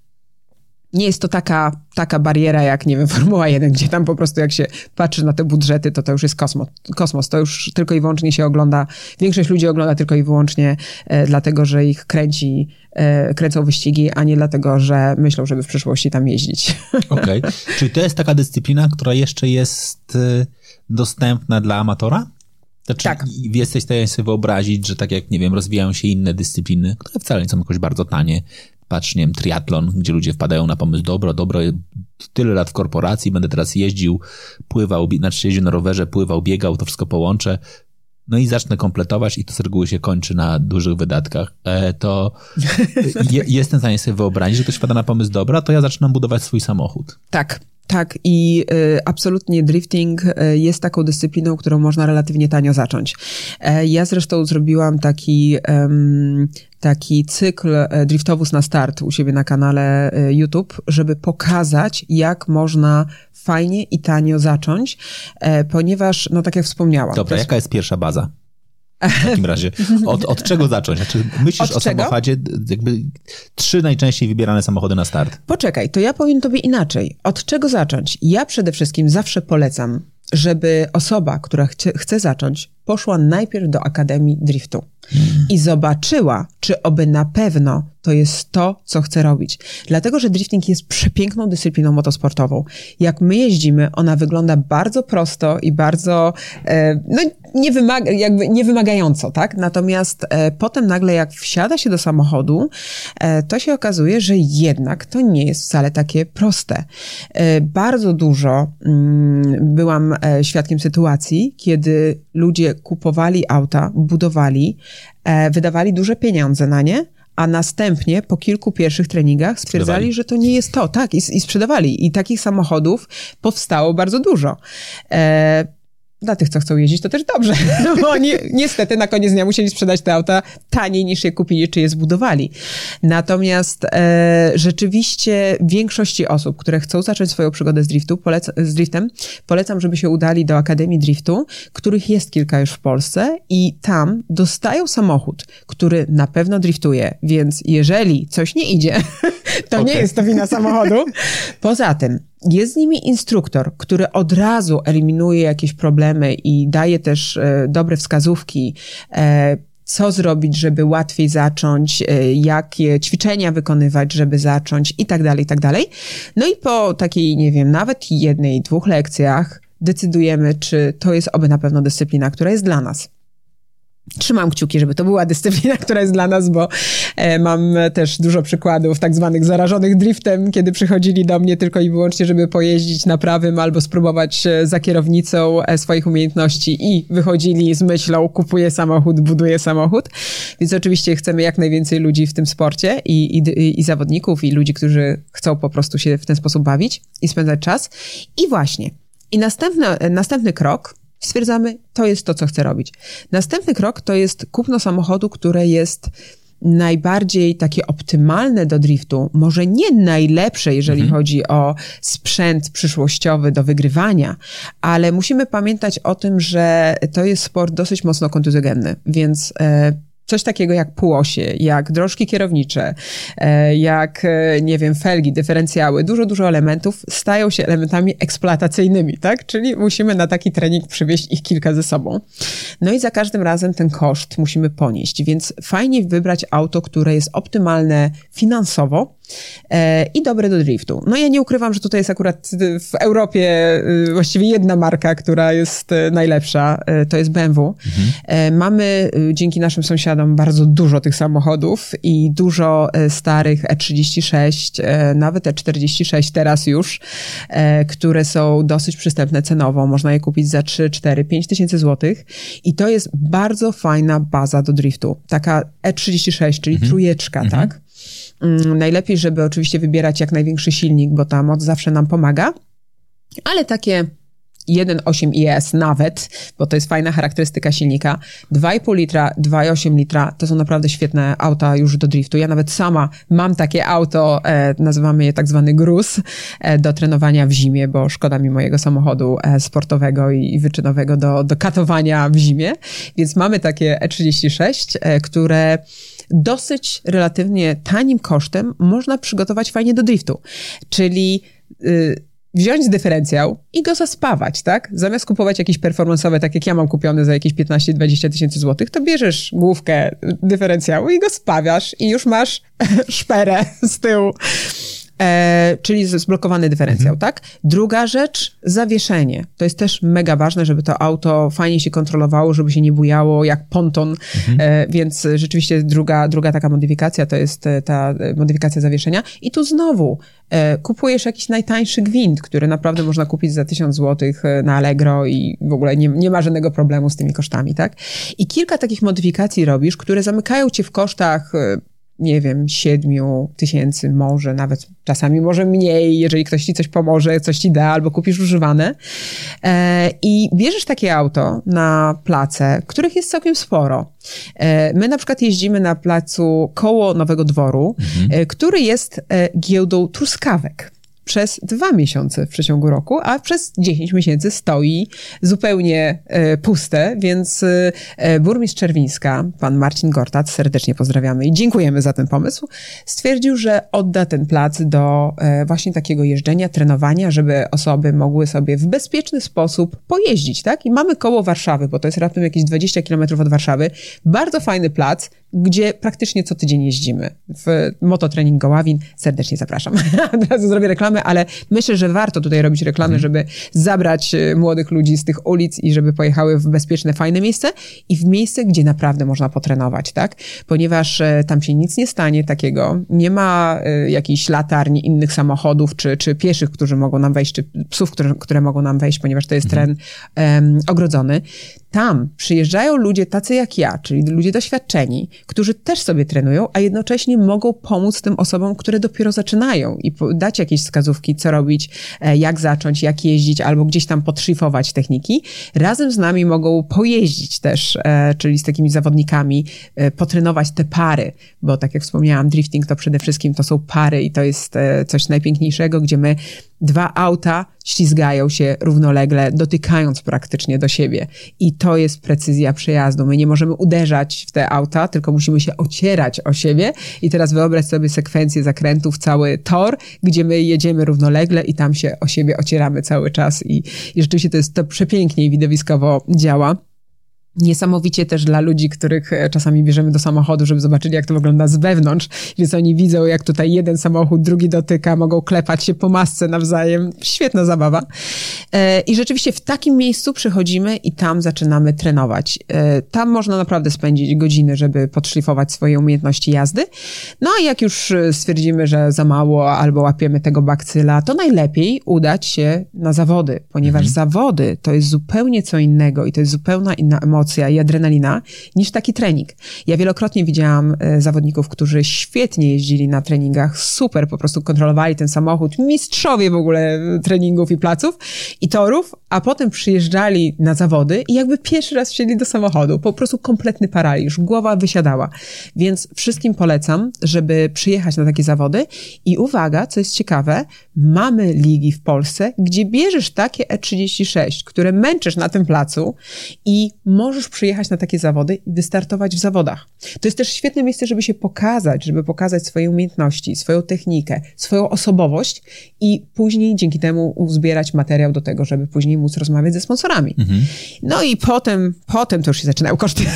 nie jest to taka, taka bariera jak, nie wiem, [LAUGHS] Formuła 1, gdzie tam po prostu jak się patrzy na te budżety, to to już jest kosmos. kosmos. To już tylko i wyłącznie się ogląda, większość ludzi ogląda tylko i wyłącznie e, dlatego, że ich kręci, e, kręcą wyścigi, a nie dlatego, że myślą, żeby w przyszłości tam jeździć. [LAUGHS] Okej. Okay. Czyli to jest taka dyscyplina, która jeszcze jest e, dostępna dla amatora? Znaczy, tak. Jesteś w stanie sobie wyobrazić, że tak jak, nie wiem, rozwijają się inne dyscypliny, które wcale nie są jakoś bardzo tanie, patrz, nie wiem, triatlon, gdzie ludzie wpadają na pomysł, dobro, dobro, tyle lat w korporacji, będę teraz jeździł, pływał, znaczy jeździł na rowerze, pływał, biegał, to wszystko połączę, no i zacznę kompletować i to z reguły się kończy na dużych wydatkach, e, to [LAUGHS] je, jestem w stanie sobie wyobrazić, że ktoś wpada na pomysł dobra, to ja zaczynam budować swój samochód. Tak. Tak, i y, absolutnie drifting y, jest taką dyscypliną, którą można relatywnie tanio zacząć. E, ja zresztą zrobiłam taki, taki cykl e, Driftowóz na start u siebie na kanale e, YouTube, żeby pokazać, jak można fajnie i tanio zacząć, ponieważ, no tak jak wspomniałam. Dobra, jest... jaka jest pierwsza baza? W takim razie, od, od czego zacząć? Znaczy, myślisz od o czego? samochodzie, jakby trzy najczęściej wybierane samochody na start. Poczekaj, to ja powiem tobie inaczej. Od czego zacząć? Ja przede wszystkim zawsze polecam, żeby osoba, która chce, chce zacząć, poszła najpierw do Akademii Driftu i zobaczyła, czy oby na pewno to jest to, co chce robić. Dlatego, że drifting jest przepiękną dyscypliną motosportową. Jak my jeździmy, ona wygląda bardzo prosto i bardzo, e, no, nie wymaga, jakby niewymagająco, tak? Natomiast e, potem nagle, jak wsiada się do samochodu, e, to się okazuje, że jednak to nie jest wcale takie proste. E, bardzo dużo mm, byłam e, świadkiem sytuacji, kiedy ludzie kupowali auta, budowali, e, wydawali duże pieniądze na nie, a następnie po kilku pierwszych treningach stwierdzali, że to nie jest to, tak, i, i sprzedawali. I takich samochodów powstało bardzo dużo. E, dla tych, co chcą jeździć, to też dobrze, [LAUGHS] bo oni niestety na koniec dnia musieli sprzedać te auta taniej niż je kupili, czy je zbudowali. Natomiast e, rzeczywiście większości osób, które chcą zacząć swoją przygodę z, driftu, poleca, z driftem, polecam, żeby się udali do Akademii Driftu, których jest kilka już w Polsce i tam dostają samochód, który na pewno driftuje, więc jeżeli coś nie idzie, [LAUGHS] to okay. nie jest to wina samochodu. [LAUGHS] Poza tym, jest z nimi instruktor, który od razu eliminuje jakieś problemy i daje też e, dobre wskazówki, e, co zrobić, żeby łatwiej zacząć, e, jakie ćwiczenia wykonywać, żeby zacząć i tak dalej, i tak dalej. No i po takiej, nie wiem, nawet jednej, dwóch lekcjach decydujemy, czy to jest oby na pewno dyscyplina, która jest dla nas. Trzymam kciuki, żeby to była dyscyplina, [LAUGHS] która jest dla nas, bo e, mam też dużo przykładów tak zwanych zarażonych driftem, kiedy przychodzili do mnie tylko i wyłącznie, żeby pojeździć na prawym albo spróbować e, za kierownicą e, swoich umiejętności i wychodzili z myślą, kupuję samochód, buduję samochód. Więc oczywiście chcemy jak najwięcej ludzi w tym sporcie i, i, i zawodników, i ludzi, którzy chcą po prostu się w ten sposób bawić i spędzać czas. I właśnie, i następny, następny krok, stwierdzamy, to jest to, co chcę robić. Następny krok to jest kupno samochodu, które jest najbardziej takie optymalne do driftu, może nie najlepsze, jeżeli mhm. chodzi o sprzęt przyszłościowy do wygrywania, ale musimy pamiętać o tym, że to jest sport dosyć mocno kontuzjogenny, więc e, coś takiego jak półosie, jak drążki kierownicze, e, jak, e, nie wiem, felgi, dyferencjały, dużo, dużo elementów stają się elementami eksploatacyjnymi, tak? Czyli musimy na taki trening przywieźć ich kilka ze sobą. No i za każdym razem ten koszt musimy ponieść, więc fajnie wybrać auto, które jest optymalne finansowo, i dobre do driftu. No ja nie ukrywam, że tutaj jest akurat w Europie y, właściwie jedna marka, która jest y, najlepsza, y, to jest BMW. Mhm. E, mamy dzięki naszym sąsiadom bardzo dużo tych samochodów i dużo e, starych E36, nawet E46 teraz już, które są dosyć przystępne cenowo. Można je kupić za 3, 4, 5 tysięcy złotych i to jest bardzo fajna baza do driftu. Taka E36, czyli mhm. trójeczka, mhm. tak? Mm, najlepiej, żeby oczywiście wybierać jak największy silnik, bo ta moc zawsze nam pomaga, ale takie 1,8 IS nawet, bo to jest fajna charakterystyka silnika. 2,5 litra, 2,8 litra to są naprawdę świetne auta już do driftu. Ja nawet sama mam takie auto, e, nazywamy je tak zwany gruz, e, do trenowania w zimie, bo szkoda mi mojego samochodu e, sportowego i, i wyczynowego do, do katowania w zimie. Więc mamy takie E36, e, które dosyć relatywnie tanim kosztem można przygotować fajnie do driftu. Czyli y, wziąć dyferencjał i go zaspawać, tak? Zamiast kupować jakieś performance'owe, tak jak ja mam kupione za jakieś 15-20 tysięcy złotych, to bierzesz główkę dyferencjału i go spawiasz i już masz [LAUGHS] szperę z tyłu. E, czyli zblokowany dyferencjał, mhm. tak? Druga rzecz, zawieszenie. To jest też mega ważne, żeby to auto fajnie się kontrolowało, żeby się nie bujało jak ponton, mhm. e, więc rzeczywiście druga, druga taka modyfikacja to jest e, ta e, modyfikacja zawieszenia. I tu znowu e, kupujesz jakiś najtańszy gwint, który naprawdę można kupić za 1000 zł e, na Allegro i w ogóle nie, nie ma żadnego problemu z tymi kosztami, tak? I kilka takich modyfikacji robisz, które zamykają cię w kosztach nie wiem, siedmiu tysięcy, może nawet czasami może mniej, jeżeli ktoś ci coś pomoże, coś ci da, albo kupisz używane. E, I bierzesz takie auto na place, których jest całkiem sporo. E, my na przykład jeździmy na placu koło Nowego Dworu, mhm. e, który jest e, giełdą truskawek przez dwa miesiące w przeciągu roku, a przez 10 miesięcy stoi zupełnie e, puste, więc e, burmistrz Czerwińska, pan Marcin Gortat, serdecznie pozdrawiamy i dziękujemy za ten pomysł, stwierdził, że odda ten plac do e, właśnie takiego jeżdżenia, trenowania, żeby osoby mogły sobie w bezpieczny sposób pojeździć, tak? I mamy koło Warszawy, bo to jest raptem jakieś 20 kilometrów od Warszawy, bardzo fajny plac, gdzie praktycznie co tydzień jeździmy. W Mototrening Goławin serdecznie zapraszam. [LAUGHS] Od razu zrobię reklamę, ale myślę, że warto tutaj robić reklamy, mhm. żeby zabrać e, młodych ludzi z tych ulic i żeby pojechały w bezpieczne, fajne miejsce i w miejsce, gdzie naprawdę można potrenować, tak? Ponieważ e, tam się nic nie stanie takiego, nie ma e, jakichś latarni, innych samochodów, czy, czy pieszych, którzy mogą nam wejść, czy psów, które, które mogą nam wejść, ponieważ to jest mhm. teren um, ogrodzony tam przyjeżdżają ludzie tacy jak ja, czyli ludzie doświadczeni, którzy też sobie trenują, a jednocześnie mogą pomóc tym osobom, które dopiero zaczynają i dać jakieś wskazówki, co robić, e, jak zacząć, jak jeździć, albo gdzieś tam podszlifować techniki. Razem z nami mogą pojeździć też, e, czyli z takimi zawodnikami, e, potrenować te pary, bo tak jak wspomniałam, drifting to przede wszystkim to są pary i to jest coś najpiękniejszego, gdzie my dwa auta ślizgają się równolegle, dotykając praktycznie do siebie. I to jest precyzja przejazdu. My nie możemy uderzać w te auta, tylko musimy się ocierać o siebie. I teraz wyobraź sobie sekwencję zakrętów, cały tor, gdzie my jedziemy równolegle i tam się o siebie ocieramy cały czas. I, i rzeczywiście to jest to przepięknie i widowiskowo działa. Niesamowicie też dla ludzi, których e, czasami bierzemy do samochodu, żeby zobaczyli, jak to wygląda z wewnątrz, więc oni widzą, jak tutaj jeden samochód, drugi dotyka, mogą klepać się po masce nawzajem. Świetna zabawa. E, I rzeczywiście w takim miejscu przychodzimy i tam zaczynamy trenować. E, tam można naprawdę spędzić godziny, żeby podszlifować swoje umiejętności jazdy. No a jak już stwierdzimy, że za mało albo łapiemy tego bakcyla, to najlepiej udać się na zawody, ponieważ mhm. zawody to jest zupełnie co innego i to jest zupełnie inna emocja emocja i adrenalina niż taki trening. Ja wielokrotnie widziałam e, zawodników, którzy świetnie jeździli na treningach, super po prostu kontrolowali ten samochód, mistrzowie w ogóle treningów i placów i torów, a potem przyjeżdżali na zawody i jakby pierwszy raz wsiedli do samochodu. Po prostu kompletny paraliż, głowa wysiadała. Więc wszystkim polecam, żeby przyjechać na takie zawody i uwaga, co jest ciekawe, mamy ligi w Polsce, gdzie bierzesz takie E36, które męczysz na tym placu i możesz przyjechać na takie zawody i wystartować w zawodach. To jest też świetne miejsce, żeby się pokazać, żeby pokazać swoje umiejętności, swoją technikę, swoją osobowość i później dzięki temu uzbierać materiał do tego, żeby później móc rozmawiać ze sponsorami. Mhm. No i potem, potem to już się zaczynają koszty. [LAUGHS]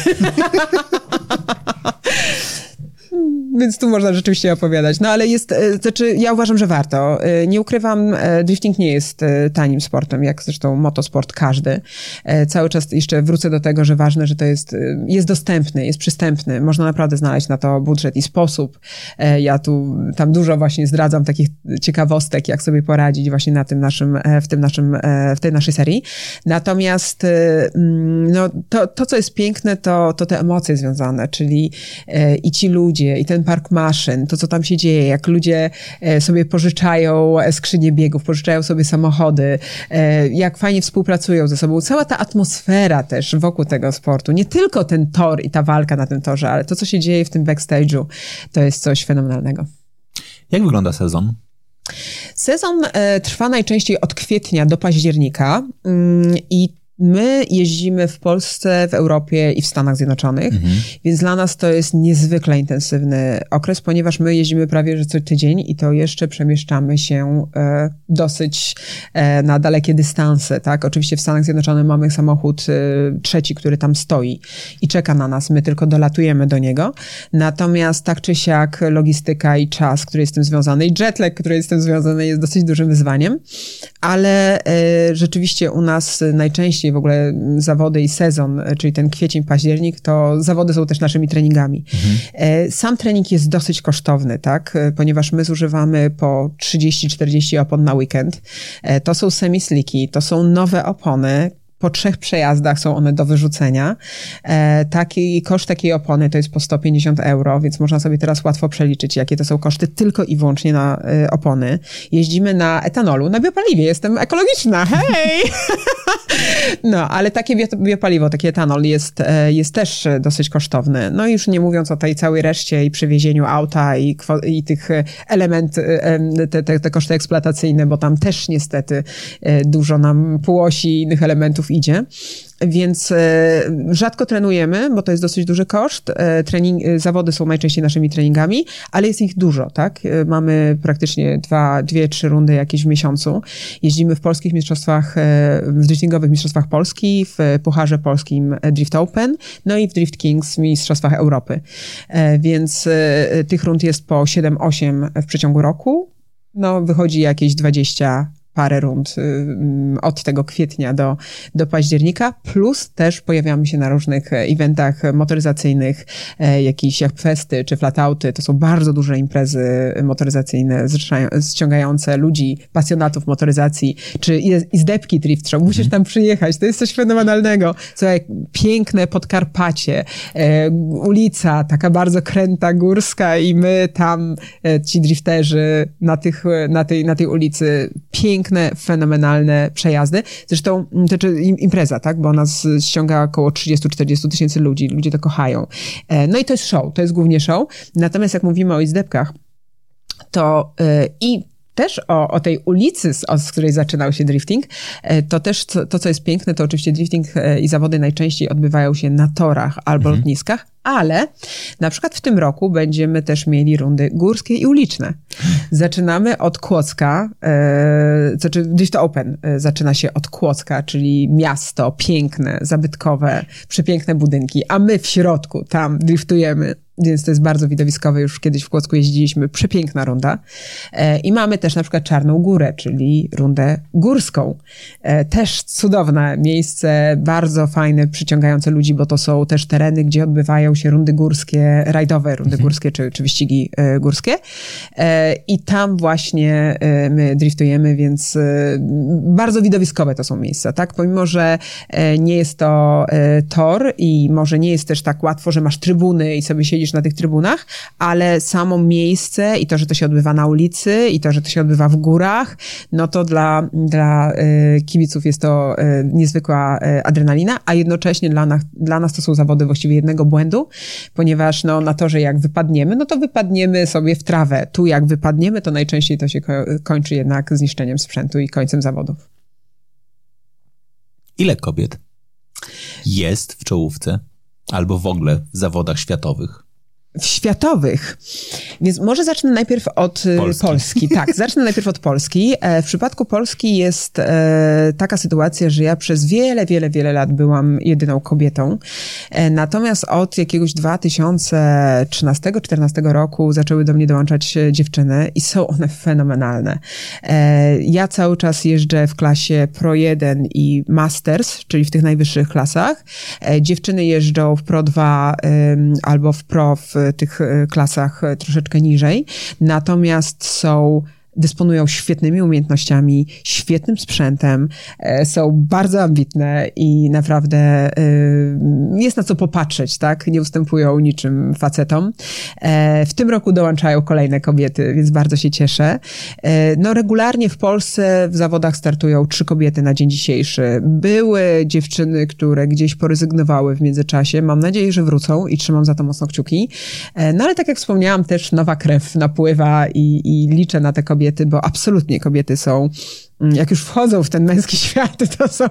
Więc tu można rzeczywiście opowiadać. No ale jest, e, znaczy ja uważam, że warto. E, nie ukrywam, e, drifting nie jest tanim sportem, jak zresztą motosport każdy. Cały czas jeszcze wrócę do tego, że ważne, że to jest, jest dostępny, jest przystępny. Można naprawdę znaleźć na to budżet i sposób. Ja tu tam dużo właśnie zdradzam takich ciekawostek, jak sobie poradzić właśnie na tym naszym, w tym naszym, w tej naszej serii. Natomiast mm, no, to, to co jest piękne, to, to te emocje związane, czyli i ci ludzie, i ten ten park maszyn, to co tam się dzieje, jak ludzie e, sobie pożyczają e, skrzynie biegów, pożyczają sobie samochody, e, jak fajnie współpracują ze sobą. Cała ta atmosfera też wokół tego sportu, nie tylko ten tor i ta walka na tym torze, ale to, co się dzieje w tym backstage'u, to jest coś fenomenalnego. Jak wygląda sezon? Sezon trwa najczęściej od kwietnia do października mm, i My jeździmy w Polsce, w Europie i w Stanach Zjednoczonych, mhm. więc dla nas to jest niezwykle intensywny okres, ponieważ my jeździmy prawie że co tydzień i to jeszcze przemieszczamy się e, dosyć e, na dalekie dystanse, tak? Oczywiście w Stanach Zjednoczonych mamy samochód e, trzeci, który tam stoi i czeka na nas, my tylko dolatujemy do niego. Natomiast tak czy siak logistyka i czas, który jest z tym związany i jetlag, który jest z tym związany jest dosyć dużym wyzwaniem, ale e, rzeczywiście u nas najczęściej w ogóle zawody i sezon, e, czyli ten kwiecień, październik, to zawody są też naszymi treningami. Mhm. E, sam trening jest dosyć kosztowny, tak? E, ponieważ my zużywamy po 30-40 opon na weekend. To są semisliki, to są nowe opony, po trzech przejazdach są one do wyrzucenia. E, taki koszt takiej opony to jest po 150 euro, więc można sobie teraz łatwo przeliczyć, jakie to są koszty tylko i wyłącznie na e, opony. Jeździmy na etanolu, na biopaliwie. Jestem ekologiczna, hej! [LAUGHS] no, ale takie biopaliwo, taki etanol jest, e, jest też dosyć kosztowny. No i już nie mówiąc o tej całej reszcie i przywiezieniu auta i, i tych elementów, e, te, te, te koszty eksploatacyjne, bo tam też niestety dużo nam płosi i innych elementów idzie. Więc e, rzadko trenujemy, bo to jest dosyć duży koszt. E, trening, e, zawody są najczęściej naszymi treningami, ale jest ich dużo, tak? Mamy praktycznie dwa, dwie, trzy rundy jakieś w miesiącu. Jeździmy w polskich mistrzostwach, w driftingowych mistrzostwach Polski, w Pucharze Polskim Drift Open, no i w Drift Kings mistrzostwach Europy. Więc tych rund jest po 7-8 w przeciągu roku. No, wychodzi jakieś 20 parę rund y, mm, od tego kwietnia do, do października, plus też pojawiamy się na różnych e, eventach motoryzacyjnych, e, jakieś jak festy czy flatouty, to są bardzo duże imprezy motoryzacyjne ściągające ludzi, pasjonatów motoryzacji, czy izdebki drift show, musisz tam przyjechać, to jest coś fenomenalnego. Słuchaj, piękne Podkarpacie, e, ulica taka bardzo kręta, górska i my tam, ci drifterzy na, tych, na, tej, na tej ulicy, pięknie piękne, fenomenalne przejazdy. Zresztą to znaczy impreza, tak? Bo nas ściąga około 30-40 tysięcy ludzi. Ludzie to kochają. E, no i to jest show, to jest głównie show. Natomiast jak mówimy o izdebkach, to e, i też o, o tej ulicy, z, z której zaczynał się drifting, e, to też to, to, co jest piękne, to oczywiście drifting e, i zawody najczęściej odbywają się na torach albo mhm. lotniskach, ale na przykład w tym roku będziemy też mieli rundy górskie i uliczne. Zaczynamy od Kłodzka, e, znaczy Drift Open e, zaczyna się od Kłodzka, czyli miasto piękne, zabytkowe, przepiękne budynki, a my w środku tam driftujemy więc to jest bardzo widowiskowe. Już kiedyś w Kłodzku jeździliśmy. Przepiękna runda. E, I mamy też na przykład Czarną Górę, czyli rundę górską. E, też cudowne miejsce, bardzo fajne, przyciągające ludzi, bo to są też tereny, gdzie odbywają się rundy górskie, rajdowe rundy mhm. górskie, czy, czy wyścigi e, górskie. I tam właśnie my driftujemy, więc bardzo widowiskowe to są miejsca, tak? Pomimo, że nie jest to tor i może nie jest też tak łatwo, że masz trybuny i sobie siedzisz na tych trybunach, ale samo miejsce i to, że to się odbywa na ulicy i to, że to się odbywa w górach, no to dla, dla e, kibiców jest to e, niezwykła e, adrenalina, a jednocześnie dla nas, dla nas to są zawody właściwie jednego błędu, ponieważ no, na to, że jak wypadniemy, no to wypadniemy sobie w trawę. Tu jak wypadniemy, to najczęściej to się kończy jednak zniszczeniem sprzętu i końcem zawodów. Ile kobiet jest w czołówce albo w ogóle w zawodach światowych? Światowych. Więc może zacznę najpierw od y, Polski. Polski. Tak, [LAUGHS] zacznę najpierw od Polski. E, w przypadku Polski jest e, taka sytuacja, że ja przez wiele, wiele, wiele lat byłam jedyną kobietą. E, natomiast od jakiegoś 2013-2014 roku zaczęły do mnie dołączać dziewczyny i są one fenomenalne. Ja cały czas jeżdżę w klasie Pro 1 i Masters, czyli w tych najwyższych klasach. Dziewczyny jeżdżą w Pro 2 albo w Pro w tych e, klasach e, troszeczkę niżej. Natomiast są dysponują świetnymi umiejętnościami, świetnym sprzętem, e, są bardzo ambitne i naprawdę e, jest na co popatrzeć, tak? Nie ustępują niczym facetom. E, w tym roku dołączają kolejne kobiety, więc bardzo się cieszę. No regularnie w Polsce w zawodach startują trzy kobiety na dzień dzisiejszy. Były dziewczyny, które gdzieś porezygnowały w międzyczasie. Mam nadzieję, że wrócą i trzymam za to mocno kciuki. No ale tak jak wspomniałam, też nowa krew napływa i, i liczę na te kobiety, kobiety, bo absolutnie kobiety są jak już wchodzą w ten męski [LAUGHS] świat, to są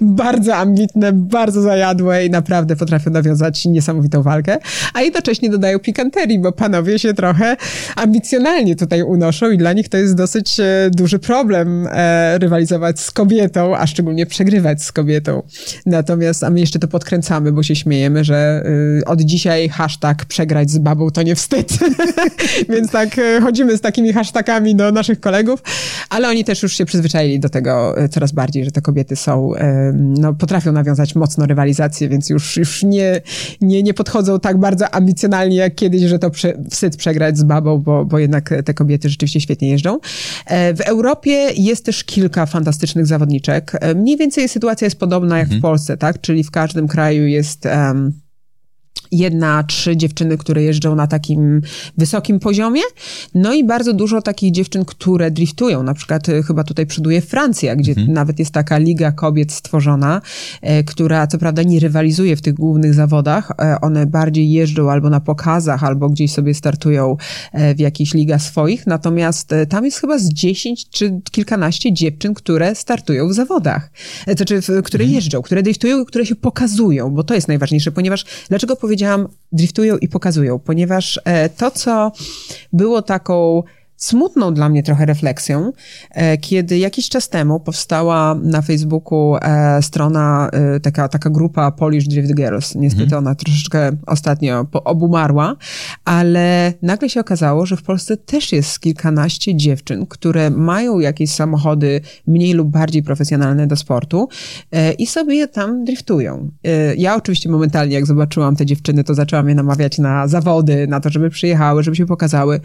bardzo ambitne, bardzo zajadłe i naprawdę potrafią nawiązać niesamowitą walkę, a jednocześnie dodają pikanterii, bo panowie się trochę ambicjonalnie tutaj unoszą i dla nich to jest dosyć e, duży problem e, rywalizować z kobietą, a szczególnie przegrywać z kobietą. Natomiast, a my jeszcze to podkręcamy, bo się śmiejemy, że y, od dzisiaj hashtag przegrać z babą to nie wstyd. [LAUGHS] Więc tak e, chodzimy z takimi hashtagami do naszych kolegów, ale oni też już się przyzwyczaili przyzwyczaili do tego e, coraz bardziej, że te kobiety są, e, no, potrafią nawiązać mocno rywalizację, więc już, już nie, nie, nie podchodzą tak bardzo ambicjonalnie jak kiedyś, że to prze, wstyd przegrać z babą, bo, bo jednak te kobiety rzeczywiście świetnie jeżdżą. E, w Europie jest też kilka fantastycznych zawodniczek. Mniej więcej sytuacja jest podobna jak mhm. w Polsce, tak? Czyli w każdym kraju jest... Um, jedna, trzy dziewczyny, które jeżdżą na takim wysokim poziomie, no i bardzo dużo takich dziewczyn, które driftują. Na przykład e, chyba tutaj przoduje Francja, gdzie mhm. nawet jest taka liga kobiet stworzona, e, która co prawda nie rywalizuje w tych głównych zawodach. E, one bardziej jeżdżą albo na pokazach, albo gdzieś sobie startują w jakichś ligach swoich. Natomiast tam jest chyba z dziesięć czy kilkanaście dziewczyn, które startują w zawodach. To znaczy, które mhm. jeżdżą, które driftują, które się pokazują, bo to jest najważniejsze, ponieważ dlaczego powiedzieć powiedziałam, driftują i pokazują, ponieważ e, to, co było taką smutną dla mnie trochę refleksją, e, kiedy jakiś czas temu powstała na Facebooku e, strona, e, taka, taka grupa Polish Drift Girls. Niestety mhm. ona troszeczkę ostatnio obumarła, ale nagle się okazało, że w Polsce też jest kilkanaście dziewczyn, które mają jakieś samochody mniej lub bardziej profesjonalne do sportu i sobie je tam driftują. Ja oczywiście momentalnie, jak zobaczyłam te dziewczyny, to zaczęłam je namawiać na zawody, na to, żeby przyjechały, żeby się pokazały.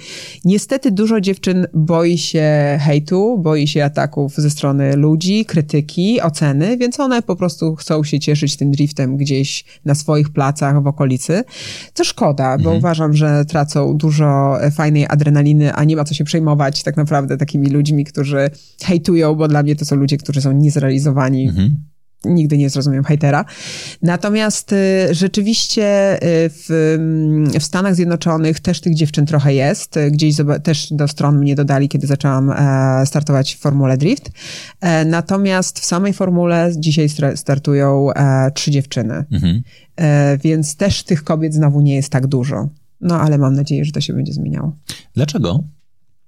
Niestety dużo dziewczyn boi się hejtu, boi się ataków ze strony ludzi, krytyki, oceny, więc one po prostu chcą się cieszyć tym driftem gdzieś na swoich placach w okolicy. Co szkoda, bo mhm. uważam, że tracą dużo fajnej adrenaliny, a nie ma co się przejmować tak naprawdę takimi ludźmi, którzy hejtują, bo dla mnie to są ludzie, którzy są niezrealizowani. Mhm nigdy nie zrozumiem hejtera. Natomiast y, rzeczywiście y, w, mm, w Stanach Zjednoczonych też tych dziewczyn trochę jest. Gdzieś też do stron mnie dodali, kiedy zaczęłam e, startować w Formule Drift. E, natomiast w samej formule dzisiaj startują e, trzy dziewczyny. Mhm. Więc też tych kobiet znowu nie jest tak dużo. No ale mam nadzieję, że to się będzie zmieniało. Dlaczego?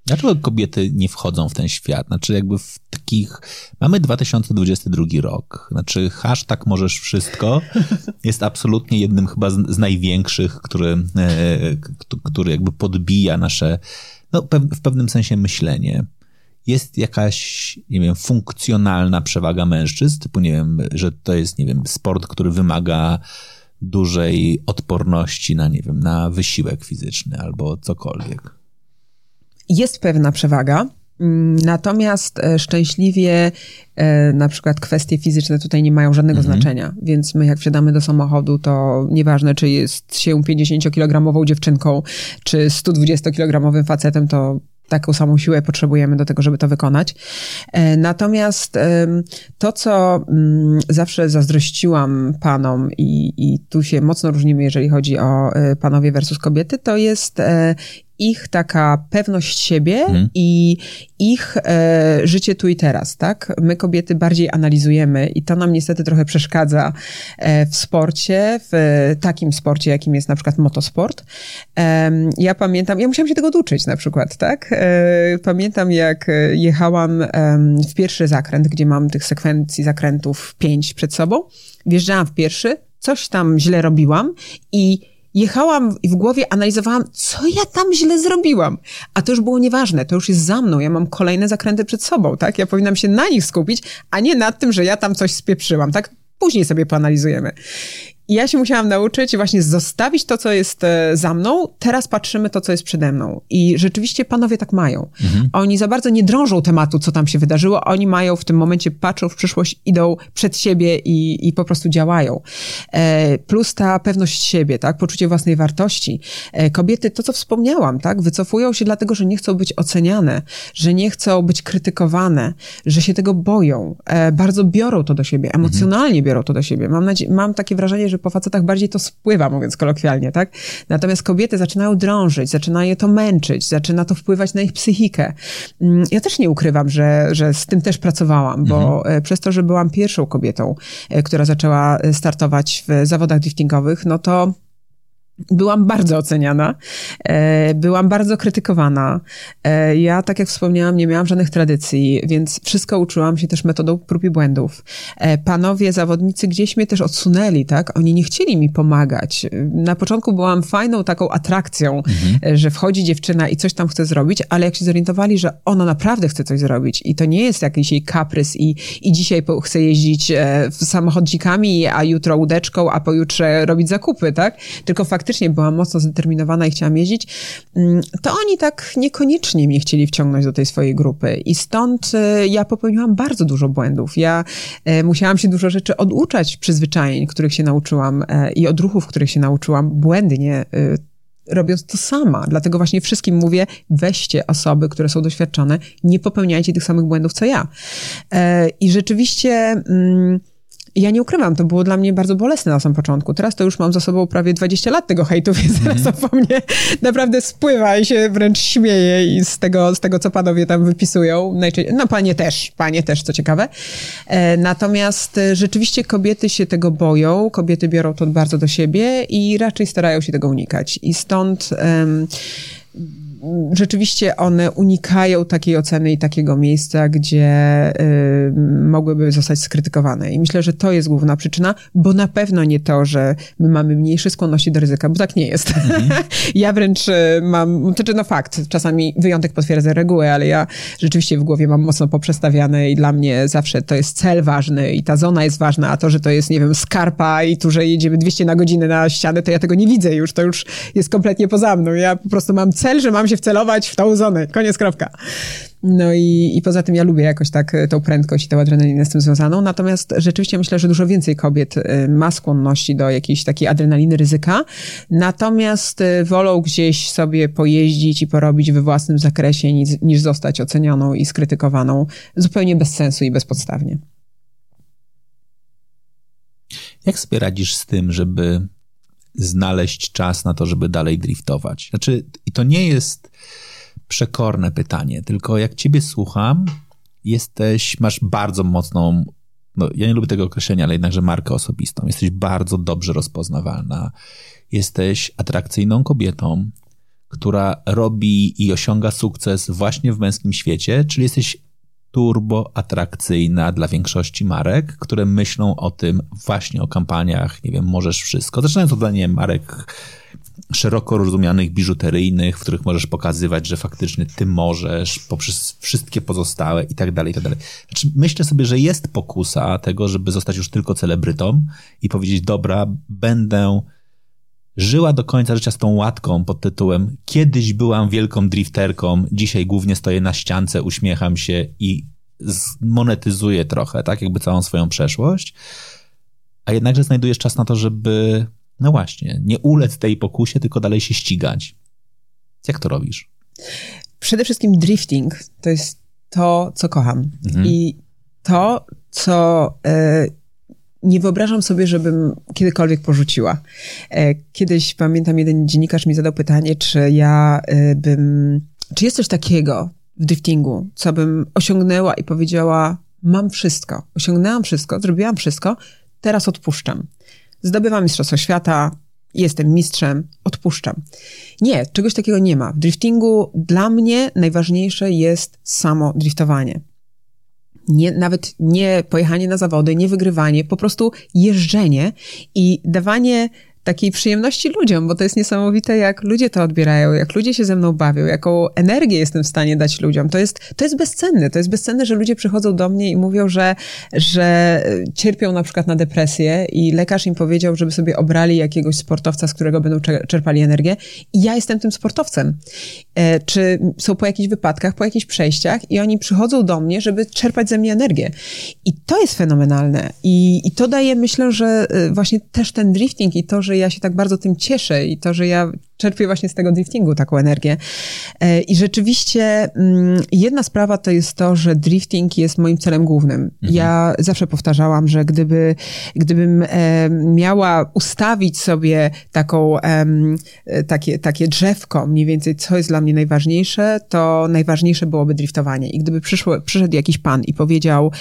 Dlaczego kobiety nie wchodzą w ten świat? Znaczy, jakby w takich. Mamy 2022 rok. Znaczy, hashtag możesz wszystko jest absolutnie jednym chyba z, z największych, który, e, który jakby podbija nasze, no, w pewnym sensie myślenie. Jest jakaś, nie wiem, funkcjonalna przewaga mężczyzn, typu, nie wiem, że to jest, nie wiem, sport, który wymaga dużej odporności na, nie wiem, na wysiłek fizyczny albo cokolwiek jest pewna przewaga. Mm, natomiast e, szczęśliwie e, na przykład kwestie fizyczne tutaj nie mają żadnego mhm. znaczenia, więc my jak wsiadamy do samochodu, to nieważne czy jest się 50-kilogramową dziewczynką, czy 120-kilogramowym facetem, to taką samą siłę potrzebujemy do tego, żeby to wykonać. E, natomiast to, co mm, zawsze zazdrościłam panom i, i tu się mocno różnimy, jeżeli chodzi o panowie versus kobiety, to jest ich taka pewność siebie hmm. i ich e, życie tu i teraz, tak? My kobiety bardziej analizujemy i to nam niestety trochę przeszkadza e, w sporcie, w takim sporcie, jakim jest na przykład motosport. E, ja pamiętam, ja musiałam się tego uczyć na przykład, tak? E, pamiętam jak jechałam w pierwszy zakręt, gdzie mam tych sekwencji zakrętów pięć przed sobą. Wjeżdżałam w pierwszy, coś tam źle robiłam i jechałam i w głowie analizowałam, co ja tam źle zrobiłam. A to już było nieważne, to już jest za mną, ja mam kolejne zakręty przed sobą, tak? Ja powinnam się na nich skupić, a nie nad tym, że ja tam coś spieprzyłam, tak? Później sobie poanalizujemy. I ja się musiałam nauczyć właśnie zostawić to, co jest e, za mną, teraz patrzymy to, co jest przede mną. I rzeczywiście panowie tak mają. Mhm. Oni za bardzo nie drążą tematu, co tam się wydarzyło, oni mają w tym momencie, patrzą w przyszłość, idą przed siebie i, i po prostu działają. E, plus ta pewność siebie, tak, poczucie własnej wartości. E, kobiety, to co wspomniałam, tak, wycofują się dlatego, że nie chcą być oceniane, że nie chcą być krytykowane, że się tego boją. E, bardzo biorą to do siebie, emocjonalnie mhm. biorą to do siebie. Mam, mam takie wrażenie, że że po facetach bardziej to spływa, mówiąc kolokwialnie, tak? Natomiast kobiety zaczynają drążyć, zaczyna je to męczyć, zaczyna to wpływać na ich psychikę. Mm, ja też nie ukrywam, że, że z tym też pracowałam, bo mhm. E, przez to, że byłam pierwszą kobietą, e, która zaczęła e, startować w zawodach driftingowych, no to Byłam bardzo oceniana, e, byłam bardzo krytykowana. E, ja, tak jak wspomniałam, nie miałam żadnych tradycji, więc wszystko uczyłam się też metodą prób i błędów. E, panowie zawodnicy gdzieś mnie też odsunęli, tak? Oni nie chcieli mi pomagać. Na początku byłam fajną taką atrakcją, mhm. że wchodzi dziewczyna i coś tam chce zrobić, ale jak się zorientowali, że ona naprawdę chce coś zrobić i to nie jest jakiś jej kaprys i, i dzisiaj chce jeździć samochodzikami, a jutro łódeczką, a pojutrze robić zakupy, tak? Tylko fakt faktycznie byłam mocno zdeterminowana i chciałam jeździć, mm, to oni tak niekoniecznie mnie chcieli wciągnąć do tej swojej grupy. I stąd e, ja popełniłam bardzo dużo błędów. Ja e, musiałam się dużo rzeczy oduczać przyzwyczajeń, których się nauczyłam e, i odruchów, których się nauczyłam błędnie robiąc to sama. Dlatego właśnie wszystkim mówię, weźcie osoby, które są doświadczone, nie popełniajcie tych samych błędów co ja. I rzeczywiście... Mm, ja nie ukrywam, to było dla mnie bardzo bolesne na samym początku. Teraz to już mam za sobą prawie 20 lat tego hejtu, [LAUGHS] więc mm. teraz po mnie naprawdę spływa i się wręcz śmieje i z tego, z tego co panowie tam wypisują. Najczęściej, no panie też, panie też, co ciekawe. E, natomiast e, rzeczywiście kobiety się tego boją, kobiety biorą to bardzo do siebie i raczej starają się tego unikać. I stąd rzeczywiście one unikają takiej oceny i takiego miejsca, gdzie y, mogłyby zostać skrytykowane. I myślę, że to jest główna przyczyna, bo na pewno nie to, że my mamy mniejsze skłonności do ryzyka, bo tak nie jest. Mhm. [LAUGHS] ja wręcz y, mam, znaczy no fakt, czasami wyjątek potwierdza regułę, ale ja rzeczywiście w głowie mam mocno poprzestawiane i dla mnie zawsze to jest cel ważny i ta zona jest ważna, a to, że to jest, nie wiem, skarpa i tu, że jedziemy 200 na godzinę na ścianę, to ja tego nie widzę już, to już jest kompletnie poza mną. Ja po prostu mam cel, że mam się wcelować w tą zonę. Koniec, kropka. No i, i poza tym ja lubię jakoś tak e, tą prędkość i tę adrenalinę z tym związaną. Natomiast rzeczywiście myślę, że dużo więcej kobiet e, ma skłonności do jakiejś takiej adrenaliny ryzyka. Natomiast e, wolą gdzieś sobie pojeździć i porobić we własnym zakresie niż, niż zostać ocenioną i skrytykowaną zupełnie bez sensu i bezpodstawnie. Jak sobie radzisz z tym, żeby znaleźć czas na to, żeby dalej driftować? Znaczy, i to nie jest przekorne pytanie, tylko jak ciebie słucham, jesteś, masz bardzo mocną, no ja nie lubię tego określenia, ale jednakże markę osobistą. Jesteś bardzo dobrze rozpoznawalna. Jesteś atrakcyjną kobietą, która robi i osiąga sukces właśnie w męskim świecie, czyli jesteś turbo atrakcyjna dla większości marek, które myślą o tym właśnie o kampaniach, nie wiem, możesz wszystko. Zaczynając od, nie marek szeroko rozumianych biżuteryjnych, w których możesz pokazywać, że faktycznie ty możesz, poprzez wszystkie pozostałe i tak dalej, i tak dalej. Znaczy, myślę sobie, że jest pokusa tego, żeby zostać już tylko celebrytą i powiedzieć, dobra, będę żyła do końca życia z tą łatką pod tytułem Kiedyś byłam wielką drifterką, dzisiaj głównie stoję na ściance, uśmiecham się i monetyzuję trochę, tak, jakby całą swoją przeszłość, a jednakże znajdujesz czas na to, żeby, no właśnie, nie ulec tej pokusie, tylko dalej się ścigać. Jak to robisz? Przede wszystkim drifting to jest to, co kocham. Mhm. I to, co y, nie wyobrażam sobie, żebym kiedykolwiek porzuciła. E, kiedyś pamiętam, jeden dziennikarz mi zadał pytanie, czy ja e, bym. Czy jest coś takiego w driftingu, co bym osiągnęła i powiedziała: Mam wszystko, osiągnęłam wszystko, zrobiłam wszystko, teraz odpuszczam. Zdobywam Mistrzostwo Świata, jestem mistrzem, odpuszczam. Nie, czegoś takiego nie ma. W driftingu dla mnie najważniejsze jest samo driftowanie nie, nawet nie pojechanie na zawody, nie wygrywanie, po prostu jeżdżenie i dawanie takiej przyjemności ludziom, bo to jest niesamowite, jak ludzie to odbierają, jak ludzie się ze mną bawią, jaką energię jestem w stanie dać ludziom. To jest, to jest bezcenne. To jest bezcenne, że ludzie przychodzą do mnie i mówią, że, że cierpią na przykład na depresję i lekarz im powiedział, żeby sobie obrali jakiegoś sportowca, z którego będą czerpali energię i ja jestem tym sportowcem. E, czy są po jakichś wypadkach, po jakichś przejściach i oni przychodzą do mnie, żeby czerpać ze mnie energię. I to jest fenomenalne. I, i to daje, myślę, że e, właśnie też ten drifting i to, że ja się tak bardzo tym cieszę i to, że ja czerpię właśnie z tego driftingu taką energię. E, I rzeczywiście mm, jedna sprawa to jest to, że drifting jest moim celem głównym. Mhm. Ja zawsze powtarzałam, że gdyby, gdybym e, miała ustawić sobie taką, e, takie, takie drzewko, mniej więcej co jest dla mnie najważniejsze, to najważniejsze byłoby driftowanie. I gdyby przyszło, przyszedł jakiś pan i powiedział,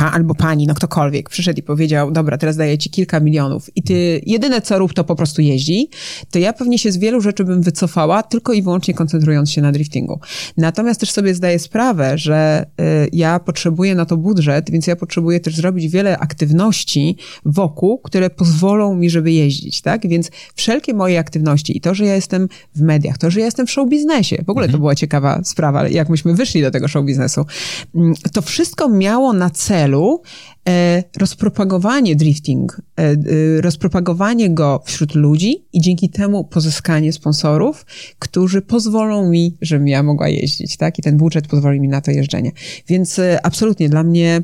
pa, albo pani, no ktokolwiek, przyszedł i powiedział, dobra, teraz daję ci kilka milionów i ty jedyne co rób, to po prostu jeździ, to ja pewnie się z wielu rzeczy bym wycofała, tylko i wyłącznie koncentrując się na driftingu. Natomiast też sobie zdaję sprawę, że y, ja potrzebuję na to budżet, więc ja potrzebuję też zrobić wiele aktywności wokół, które pozwolą mi, żeby jeździć, tak? Więc wszelkie moje aktywności i to, że ja jestem w mediach, to, że ja jestem w show biznesie, w ogóle to mhm. była ciekawa sprawa, jak myśmy wyszli do tego show biznesu, mm, to wszystko miało na celu celu e, rozpropagowanie drifting, e, e, rozpropagowanie go wśród ludzi i dzięki temu pozyskanie sponsorów, którzy pozwolą mi, żebym ja mogła jeździć, tak? I ten budżet pozwoli mi na to jeżdżenie. Więc absolutnie dla mnie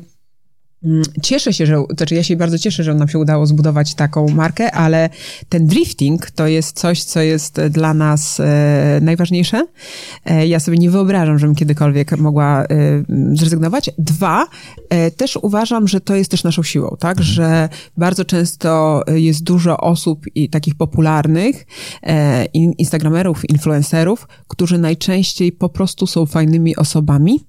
cieszę się, że, znaczy ja się bardzo cieszę, że nam się udało zbudować taką markę, ale ten drifting to jest coś, co jest dla nas e, najważniejsze. E, ja sobie nie wyobrażam, żebym kiedykolwiek mogła e, zrezygnować. Dwa, e, też uważam, że to jest też naszą siłą, tak, mhm. że bardzo często jest dużo osób i takich popularnych, e, instagramerów, influencerów, którzy najczęściej po prostu są fajnymi osobami,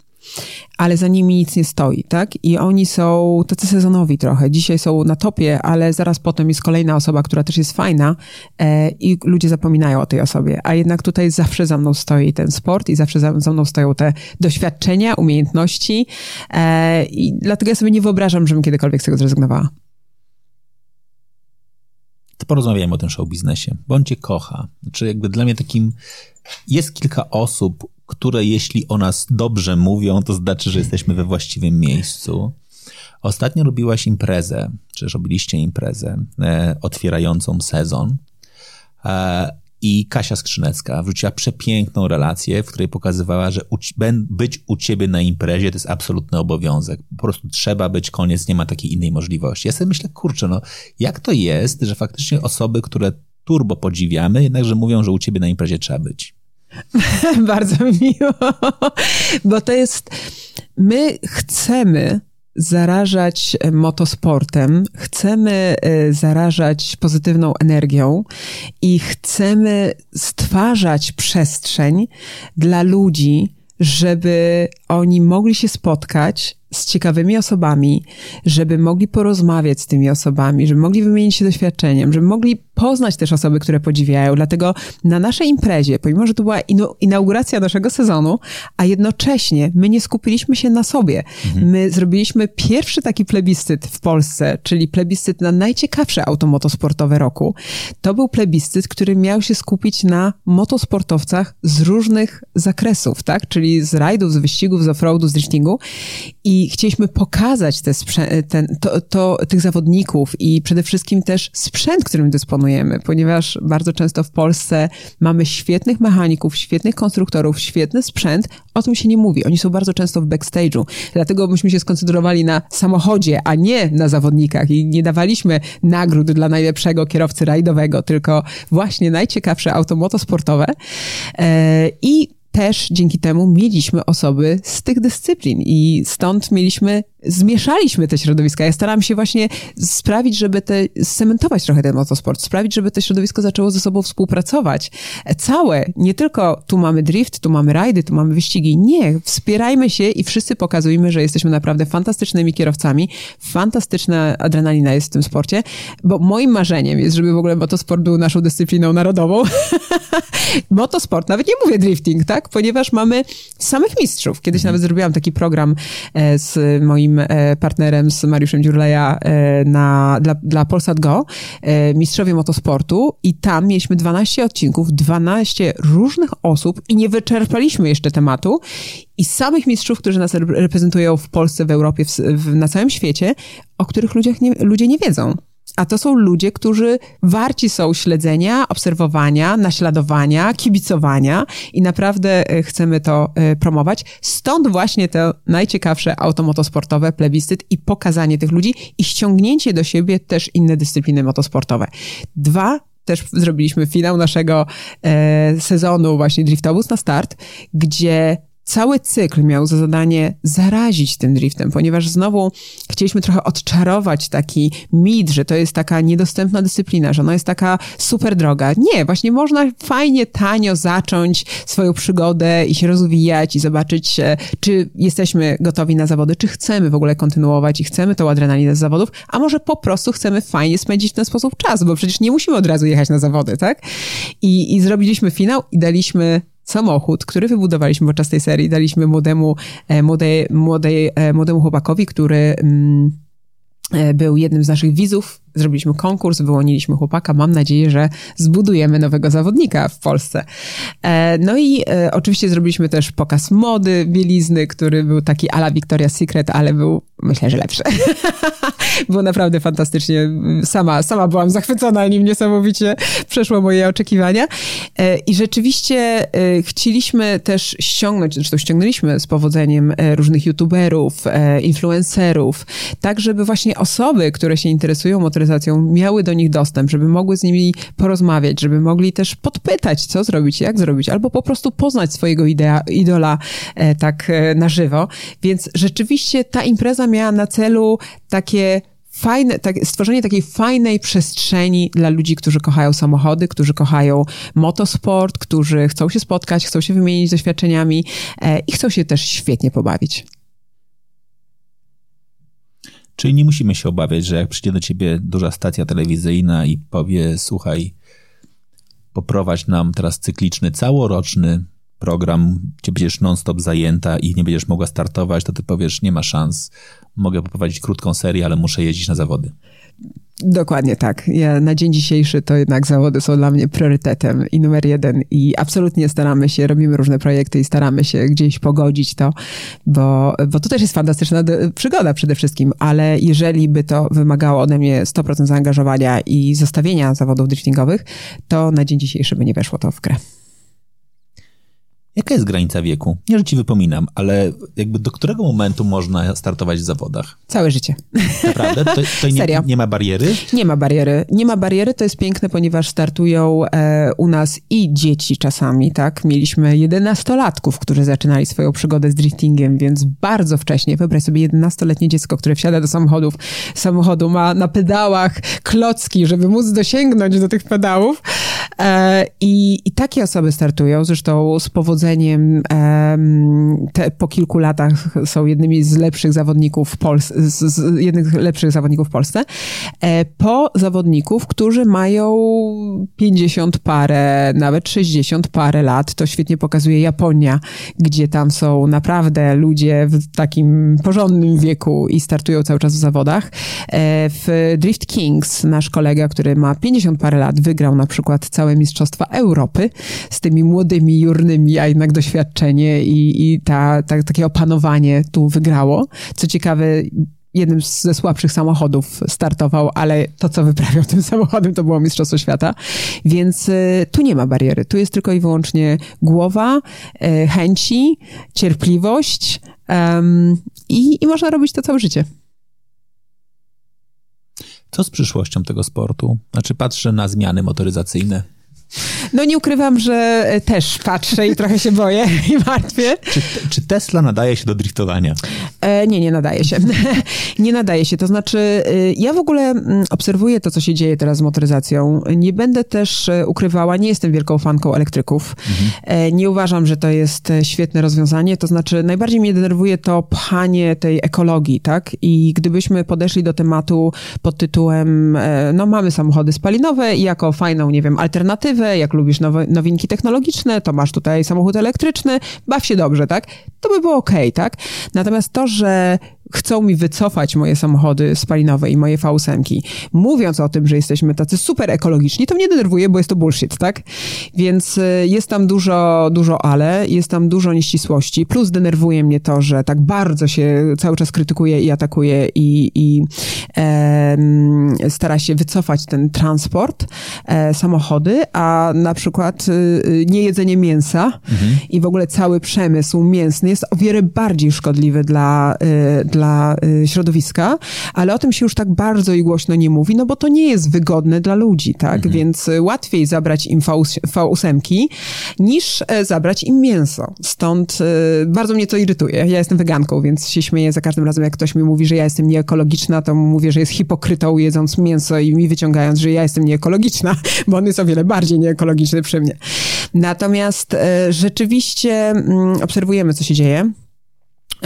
ale za nimi nic nie stoi, tak? I oni są tacy sezonowi trochę. Dzisiaj są na topie, ale zaraz potem jest kolejna osoba, która też jest fajna e, i ludzie zapominają o tej osobie. A jednak tutaj zawsze za mną stoi ten sport i zawsze za, za mną stoją te doświadczenia, umiejętności e, i dlatego ja sobie nie wyobrażam, żebym kiedykolwiek z tego zrezygnowała. To porozmawiajmy o tym show biznesie, bo cię kocha. Znaczy jakby dla mnie takim jest kilka osób, które jeśli o nas dobrze mówią, to znaczy, że jesteśmy we właściwym miejscu. Ostatnio robiłaś imprezę, czy robiliście imprezę e, otwierającą sezon. E, I Kasia Skrzynecka wrzuciła przepiękną relację, w której pokazywała, że u, być u ciebie na imprezie to jest absolutny obowiązek. Po prostu trzeba być, koniec, nie ma takiej innej możliwości. Ja sobie myślę, kurczę, no jak to jest, że faktycznie osoby, które turbo podziwiamy, jednakże mówią, że u ciebie na imprezie trzeba być. [LAUGHS] Bardzo miło, bo to jest, my chcemy zarażać motosportem, chcemy y, zarażać pozytywną energią i chcemy stwarzać przestrzeń dla ludzi, żeby oni mogli się spotkać z ciekawymi osobami, żeby mogli porozmawiać z tymi osobami, żeby mogli wymienić się doświadczeniem, żeby mogli poznać też osoby, które podziwiają. Dlatego na naszej imprezie, pomimo że to była inauguracja naszego sezonu, a jednocześnie my nie skupiliśmy się na sobie. Mhm. My zrobiliśmy pierwszy taki plebiscyt w Polsce, czyli plebiscyt na najciekawsze auto motosportowe roku. To był plebiscyt, który miał się skupić na motosportowcach z różnych zakresów, tak? Czyli z rajdów, z wyścigów, z offroadu, z driftingu. I chcieliśmy pokazać te ten, to, to, tych zawodników i przede wszystkim też sprzęt, którym dysponujemy, ponieważ bardzo często w Polsce mamy świetnych mechaników, świetnych konstruktorów, świetny sprzęt, o tym się nie mówi. Oni są bardzo często w backstage'u. Dlatego myśmy się skoncentrowali na samochodzie, a nie na zawodnikach i nie dawaliśmy nagród dla najlepszego kierowcy rajdowego, tylko właśnie najciekawsze auto motosportowe. E, I też dzięki temu mieliśmy osoby z tych dyscyplin i stąd mieliśmy zmieszaliśmy te środowiska. Ja starałam się właśnie sprawić, żeby te, cementować trochę ten motosport, sprawić, żeby to środowisko zaczęło ze sobą współpracować. Całe, nie tylko tu mamy drift, tu mamy rajdy, tu mamy wyścigi. Nie, wspierajmy się i wszyscy pokazujmy, że jesteśmy naprawdę fantastycznymi kierowcami. Fantastyczna adrenalina jest w tym sporcie, bo moim marzeniem jest, żeby w ogóle motosport był naszą dyscypliną narodową. [LAUGHS] motosport, nawet nie mówię drifting, tak? Ponieważ mamy samych mistrzów. Kiedyś nawet zrobiłam taki program e, z moim moim e, partnerem, z Mariuszem Dziurleja e, na, dla, dla Polsat Go, e, mistrzowie motosportu i tam mieliśmy 12 odcinków, 12 różnych osób i nie wyczerpaliśmy jeszcze tematu i samych mistrzów, którzy nas reprezentują w Polsce, w Europie, w, w, na całym świecie, o których ludziach nie, ludzie nie wiedzą. A to są ludzie, którzy warci są śledzenia, obserwowania, naśladowania, kibicowania i naprawdę e, chcemy to e, promować. Stąd właśnie to najciekawsze automotosportowe plebiscyt i pokazanie tych ludzi i ściągnięcie do siebie też inne dyscypliny motosportowe. Dwa, też zrobiliśmy finał naszego e, sezonu właśnie Driftobus na start, gdzie cały cykl miał za zadanie zarazić tym driftem, ponieważ znowu chcieliśmy trochę odczarować taki mit, że to jest taka niedostępna dyscyplina, że ona jest taka super droga. Nie, właśnie można fajnie, tanio zacząć swoją przygodę i się rozwijać i zobaczyć, e, czy jesteśmy gotowi na zawody, czy chcemy w ogóle kontynuować i chcemy tą adrenalinę z zawodów, a może po prostu chcemy fajnie spędzić w ten sposób czas, bo przecież nie musimy od razu jechać na zawody, tak? I, i zrobiliśmy finał i daliśmy samochód, który wybudowaliśmy podczas tej serii, daliśmy młodemu, młodej, młodej, e, młodemu chłopakowi, który mm, e, był jednym z naszych widzów zrobiliśmy konkurs, wyłoniliśmy chłopaka. Mam nadzieję, że zbudujemy nowego zawodnika w Polsce. E, no i e, oczywiście zrobiliśmy też pokaz mody, bielizny, który był taki ala Victoria's Secret, ale był, myślę, że lepszy. [LAUGHS] było naprawdę fantastycznie. Sama, sama byłam zachwycona nim niesamowicie. Przeszło moje oczekiwania. E, I rzeczywiście chcieliśmy też ściągnąć, zresztą ściągnęliśmy z powodzeniem różnych youtuberów, influencerów, tak żeby właśnie osoby, które się interesują motoryzacją, miały do nich dostęp, żeby mogły z nimi porozmawiać, żeby mogli też podpytać, co zrobić, jak zrobić, albo po prostu poznać swojego idea, idola e, tak e, na żywo. Więc rzeczywiście ta impreza miała na celu takie fajne, tak, stworzenie takiej fajnej przestrzeni dla ludzi, którzy kochają samochody, którzy kochają motosport, którzy chcą się spotkać, chcą się wymienić doświadczeniami e, i chcą się też świetnie pobawić. Czyli nie musimy się obawiać, że jak przyjdzie do ciebie duża stacja telewizyjna i powie, słuchaj, poprowadź nam teraz cykliczny, całoroczny program, gdzie będziesz non-stop zajęta i nie będziesz mogła startować, to ty powiesz, nie ma szans, mogę poprowadzić krótką serię, ale muszę jeździć na zawody. Dokładnie tak. Ja na dzień dzisiejszy to jednak zawody są dla mnie priorytetem i numer jeden i absolutnie staramy się, robimy różne projekty i staramy się gdzieś pogodzić to, bo, bo to też jest fantastyczna przygoda przede wszystkim, ale jeżeli by to wymagało ode mnie 100% zaangażowania i zostawienia zawodów driftingowych, to na dzień dzisiejszy by nie weszło to w grę. Jaka jest granica wieku? Nie, że ci wypominam, ale jakby do którego momentu można startować w zawodach? Całe życie. Naprawdę? To, to nie, nie ma bariery? Nie ma bariery. Nie ma bariery, to jest piękne, ponieważ startują e, u nas i dzieci czasami, tak? Mieliśmy 11-latków, którzy zaczynali swoją przygodę z driftingiem, więc bardzo wcześnie. Wyobraź sobie 11-letnie dziecko, które wsiada do samochodów, samochodu ma na pedałach klocki, żeby móc dosięgnąć do tych pedałów. E, i, I takie osoby startują, zresztą z powodzeniem em, te, po kilku latach są jednymi z lepszych zawodników w Polsce, z, z jednych z lepszych zawodników w Polsce, e, po zawodników, którzy mają 50 parę, nawet 60 parę lat. To świetnie pokazuje Japonia, gdzie tam są naprawdę ludzie w takim porządnym wieku i startują cały czas w zawodach. E, w Drift Kings nasz kolega, który ma 50 parę lat, wygrał na przykład całe Mistrzostwa Europy z tymi młodymi, jurnymi, jednak doświadczenie i, i ta, ta, takie opanowanie tu wygrało. Co ciekawe, jednym ze słabszych samochodów startował, ale to, co wyprawiał tym [LAUGHS] samochodem, to było Mistrzostwo Świata. Więc y, tu nie ma bariery. Tu jest tylko i wyłącznie głowa, y, chęci, cierpliwość i, i można robić to całe życie. Co z przyszłością tego sportu? Znaczy patrzę na zmiany motoryzacyjne. No nie ukrywam, że też patrzę i trochę się boję i martwię. Czy, czy Tesla nadaje się do driftowania? E, nie, nie nadaje się. [LAUGHS] nie nadaje się. To znaczy, y, ja w ogóle mm, obserwuję to, co się dzieje teraz z motoryzacją. Nie będę też e, ukrywała, nie jestem wielką fanką elektryków. E, nie uważam, że to jest e, świetne rozwiązanie. To znaczy, najbardziej mnie denerwuje to pchanie tej ekologii, tak? I gdybyśmy podeszli do tematu pod tytułem, e, no mamy samochody spalinowe i jako fajną, nie wiem, alternatywę, jak lubisz nowe, nowinki technologiczne, to masz tutaj samochód elektryczny, baw się dobrze, tak? To by było okej, tak? Natomiast to, że chcą mi wycofać moje samochody spalinowe i moje V8, mówiąc o tym, że jesteśmy tacy super ekologiczni, to mnie denerwuje, bo jest to bullshit, tak? Więc y, jest tam dużo, dużo ale, jest tam dużo nieścisłości, plus denerwuje mnie to, że tak bardzo się cały czas krytykuje i atakuje i, i em, stara się wycofać ten transport, e, samochody, a na przykład y, y, niejedzenie mięsa i w ogóle cały przemysł mięsny jest o wiele bardziej szkodliwy dla, y, dla y, środowiska, ale o tym się już tak bardzo i głośno nie mówi, no bo to nie jest wygodne dla ludzi, tak? Więc y, łatwiej zabrać im V8 V8 niż e, zabrać im mięso. Stąd y, bardzo mnie to irytuje. Ja jestem weganką, więc się śmieję za każdym razem, jak ktoś mi mówi, że ja jestem nieekologiczna, to mówię, że jest hipokrytą jedząc mięso i mi wyciągając, że ja jestem nieekologiczna, [LAUGHS] bo on jest o wiele bardziej nieekologiczny przy mnie. Natomiast e, rzeczywiście mm, obserwujemy, co się dzieje.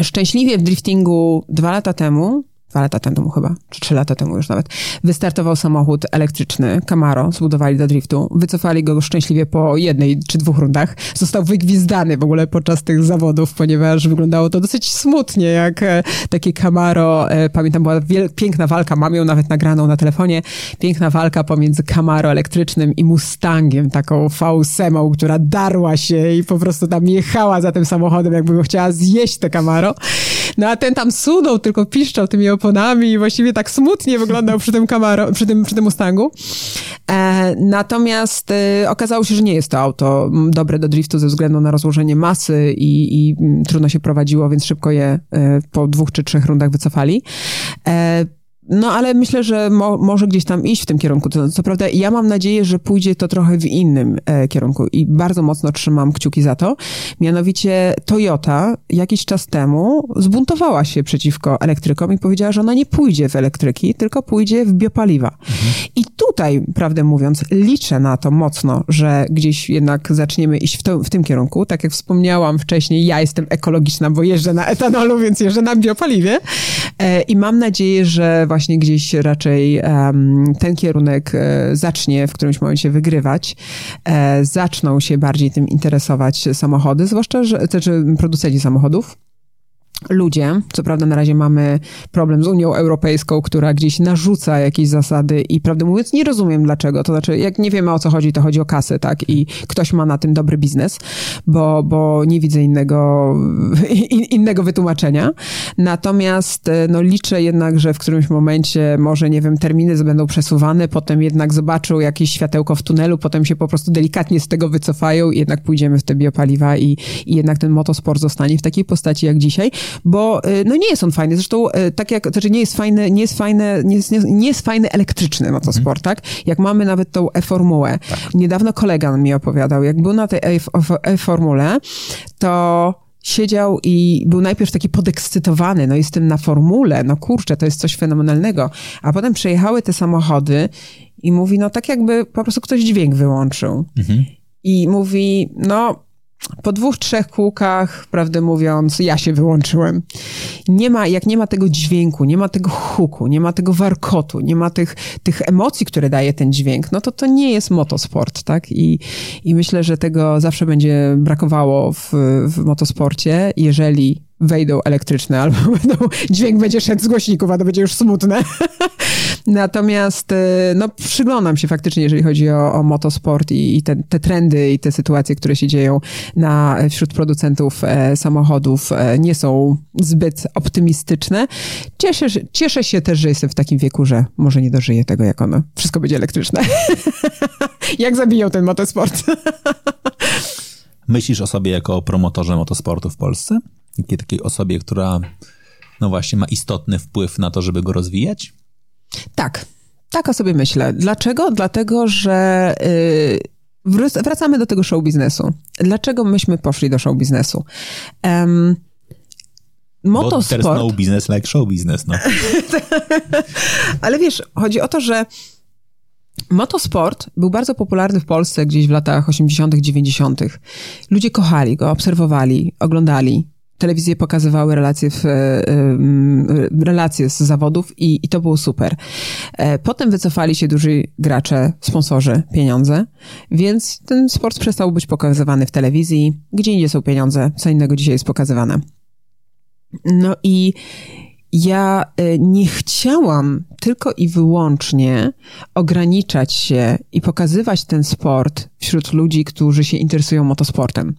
Szczęśliwie w driftingu dwa lata temu, dwa lata temu chyba, czy trzy lata temu już nawet, wystartował samochód elektryczny Camaro, zbudowali do driftu, wycofali go szczęśliwie po jednej czy dwóch rundach. Został wygwizdany w ogóle podczas tych zawodów, ponieważ wyglądało to dosyć smutnie, jak e, takie Camaro, e, pamiętam była piękna walka, mam ją nawet nagraną na telefonie, piękna walka pomiędzy Camaro elektrycznym i Mustangiem, taką V8, która darła się i po prostu tam jechała za tym samochodem, jakby chciała zjeść te Camaro. No a ten tam sunął, tylko piszczał tymi oponami i właściwie tak smutnie wyglądał przy tym Camaro, przy tym, przy tym Mustangu. E, natomiast e, okazało się, że nie jest to auto dobre do driftu ze względu na rozłożenie masy i, i mm, trudno się prowadziło, więc szybko je e, po dwóch czy trzech rundach wycofali. No, ale myślę, że mo, może gdzieś tam iść w tym kierunku. To, co prawda, ja mam nadzieję, że pójdzie to trochę w innym e, kierunku i bardzo mocno trzymam kciuki za to. Mianowicie Toyota jakiś czas temu zbuntowała się przeciwko elektrykom i powiedziała, że ona nie pójdzie w elektryki, tylko pójdzie w biopaliwa. I tutaj, prawdę mówiąc, liczę na to mocno, że gdzieś jednak zaczniemy iść w, to, w tym kierunku. Tak jak wspomniałam wcześniej, ja jestem ekologiczna, bo jeżdżę na etanolu, więc jeżdżę na biopaliwie. E, I mam nadzieję, że właśnie gdzieś raczej em, ten kierunek e, zacznie w którymś momencie wygrywać. E, zaczną się bardziej tym interesować samochody, zwłaszcza, że, znaczy producenci samochodów. Ludzie, co prawda na razie mamy problem z Unią Europejską, która gdzieś narzuca jakieś zasady i prawdę mówiąc nie rozumiem dlaczego, to znaczy jak nie wiemy o co chodzi, to chodzi o kasę, tak, i ktoś ma na tym dobry biznes, bo, bo nie widzę innego, [LAUGHS] in, innego wytłumaczenia. Natomiast no liczę jednak, że w którymś momencie może, nie wiem, terminy będą przesuwane, potem jednak zobaczą jakieś światełko w tunelu, potem się po prostu delikatnie z tego wycofają i jednak pójdziemy w te biopaliwa i, i jednak ten motosport zostanie w takiej postaci jak dzisiaj bo y, no nie jest on fajny. Zresztą y, tak jak, znaczy nie jest fajny, nie jest fajny, nie jest, nie jest fajny elektryczny motosport, mhm. tak? Jak mamy nawet tą e-formułę. Tak. Niedawno kolega mi opowiadał, jak był na tej e-formule, to siedział i był najpierw taki podekscytowany, no jestem na formule, no kurczę, to jest coś fenomenalnego. A potem przejechały te samochody i mówi, no tak jakby po prostu ktoś dźwięk wyłączył. Mhm. I mówi, no po dwóch, trzech kółkach, prawdę mówiąc, ja się wyłączyłem. Nie ma, jak nie ma tego dźwięku, nie ma tego huku, nie ma tego warkotu, nie ma tych, tych emocji, które daje ten dźwięk, no to to nie jest motosport, tak? I, i myślę, że tego zawsze będzie brakowało w, w motosporcie, jeżeli wejdą elektryczne, albo [LAUGHS] będą, dźwięk będzie szedł z głośników, a to będzie już smutne. [LAUGHS] Natomiast e, no, przyglądam się faktycznie, jeżeli chodzi o, o motosport i, i te, te, trendy i te sytuacje, które się dzieją na, wśród producentów e, samochodów e, nie są zbyt optymistyczne. Cieszę, cieszę się też, że jestem w takim wieku, że może nie dożyję tego, jak ono wszystko będzie elektryczne. [LAUGHS] jak zabiją ten motosport. Myślisz o sobie jako promotorze motosportu w Polsce? Takiej, takiej osobie, która no właśnie ma istotny wpływ na to, żeby go rozwijać? Tak, tak o sobie myślę. Dlaczego? Dlatego, że yy, wracamy do tego show biznesu. Dlaczego myśmy poszli do show biznesu? Um, motosport... Bo there's no business like show business, no. Ale wiesz, chodzi o to, że Motosport był bardzo popularny w Polsce gdzieś w latach 80., 90. Ludzie kochali go, obserwowali, oglądali telewizje pokazywały relacje, w, e, e, relacje z zawodów i, i to było super. E, potem wycofali się duży gracze, sponsorzy, pieniądze, więc ten sport przestał być pokazywany w telewizji. Gdzie indziej są pieniądze, co innego dzisiaj jest pokazywane. No i ja nie chciałam tylko i wyłącznie ograniczać się i pokazywać ten sport wśród ludzi, którzy się interesują motosportem.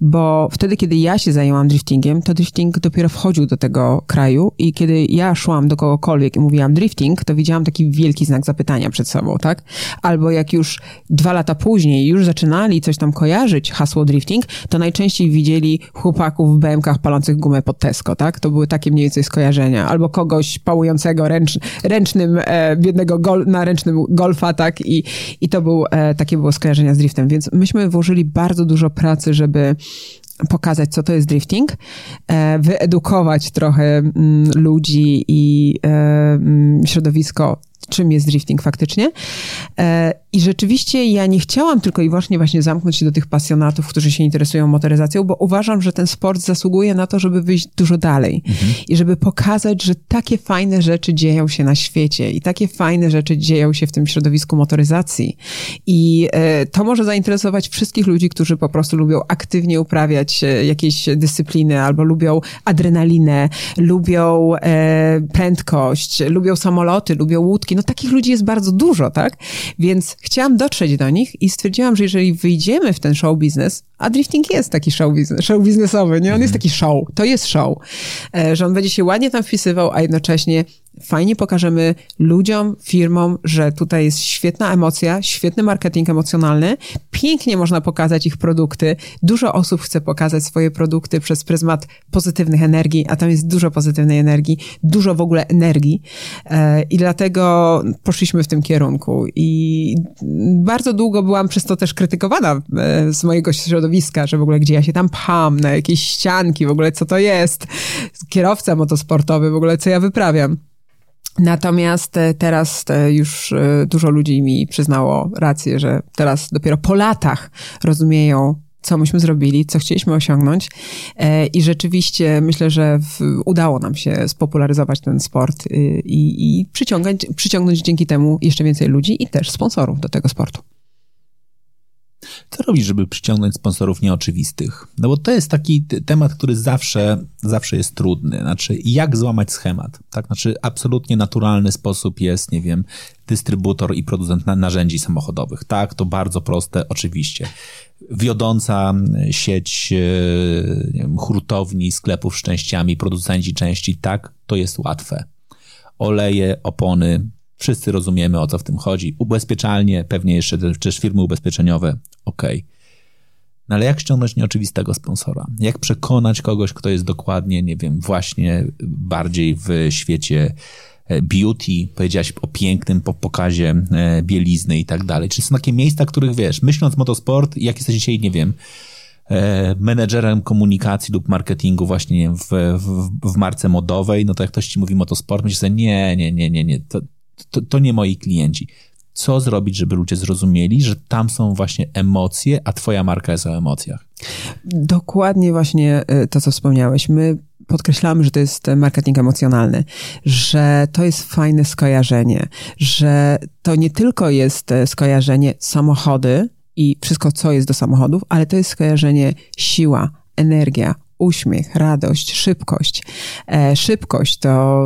Bo wtedy, kiedy ja się zajęłam driftingiem, to drifting dopiero wchodził do tego kraju i kiedy ja szłam do kogokolwiek i mówiłam drifting, to widziałam taki wielki znak zapytania przed sobą, tak? Albo jak już dwa lata później już zaczynali coś tam kojarzyć, hasło drifting, to najczęściej widzieli chłopaków w BMKach palących gumę pod Tesco, tak? To były takie mniej więcej skojarzenia. Albo kogoś pałującego ręcz, ręcznym, e, biednego gol, na ręcznym golfa, tak? I, i to był, e, takie było skojarzenia z driftem. Więc myśmy włożyli bardzo dużo pracy, żeby pokazać, co to jest drifting, e, wyedukować trochę mm, ludzi i e, mm, środowisko czym jest drifting faktycznie. E, I rzeczywiście ja nie chciałam tylko i wyłącznie właśnie zamknąć się do tych pasjonatów, którzy się interesują motoryzacją, bo uważam, że ten sport zasługuje na to, żeby wyjść dużo dalej mhm. i żeby pokazać, że takie fajne rzeczy dzieją się na świecie i takie fajne rzeczy dzieją się w tym środowisku motoryzacji. I e, to może zainteresować wszystkich ludzi, którzy po prostu lubią aktywnie uprawiać e, jakieś dyscypliny albo lubią adrenalinę, lubią prędkość, lubią samoloty, lubią łódki no takich ludzi jest bardzo dużo, tak? Więc chciałam dotrzeć do nich i stwierdziłam, że jeżeli wyjdziemy w ten show biznes, a drifting jest taki show, biznes, show biznesowy, nie? On jest mhm. taki show, to jest show, e, że on będzie się ładnie tam wpisywał, a jednocześnie fajnie pokażemy ludziom, firmom, że tutaj jest świetna emocja, świetny marketing emocjonalny, pięknie można pokazać ich produkty. Dużo osób chce pokazać swoje produkty przez pryzmat pozytywnych energii, a tam jest dużo pozytywnej energii, dużo w ogóle energii e, i dlatego poszliśmy w tym kierunku i bardzo długo byłam przez to też krytykowana e, z mojego środowiska, że w ogóle gdzie ja się tam pam, na jakieś ścianki, w ogóle co to jest, kierowca motosportowy, w ogóle co ja wyprawiam. Natomiast e, teraz e, już e, dużo ludzi mi przyznało rację, że teraz dopiero po latach rozumieją, co myśmy zrobili, co chcieliśmy osiągnąć. I rzeczywiście myślę, że w, udało nam się spopularyzować ten sport i, i przyciągać, przyciągnąć dzięki temu jeszcze więcej ludzi i też sponsorów do tego sportu. Co robić, żeby przyciągnąć sponsorów nieoczywistych? No bo to jest taki temat, który zawsze, zawsze jest trudny. Znaczy, jak złamać schemat? Tak, znaczy, absolutnie naturalny sposób jest, nie wiem, dystrybutor i producent narzędzi samochodowych. Tak, to bardzo proste, oczywiście. Wiodąca sieć e, wiem, hurtowni, sklepów z częściami, producenci części, tak, to jest łatwe. Oleje, opony, wszyscy rozumiemy o co w tym chodzi. Ubezpieczalnie, pewnie jeszcze też firmy ubezpieczeniowe, ok. No ale jak ściągnąć nieoczywistego sponsora? Jak przekonać kogoś, kto jest dokładnie, nie wiem, właśnie bardziej w świecie e, beauty, powiedziałaś o pięknym pokazie e, bielizny i tak dalej. Czy są takie miejsca, których wiesz, myśląc motosport, jak jesteś dzisiaj, nie wiem, e, menedżerem komunikacji lub marketingu właśnie w, w, w marce modowej, no to jak ktoś ci mówi motosport, myślisz sobie, nie, nie, nie, nie, nie, to, to, to nie moi klienci. Co zrobić, żeby ludzie zrozumieli, że tam są właśnie emocje, a twoja marka jest o emocjach? Dokładnie właśnie e, to, co wspomniałeś. My podkreślamy, że to jest marketing emocjonalny, że to jest fajne skojarzenie, że to nie tylko jest e, skojarzenie samochody i wszystko, co jest do samochodów, ale to jest skojarzenie siła, energia, uśmiech, radość, szybkość. E, szybkość to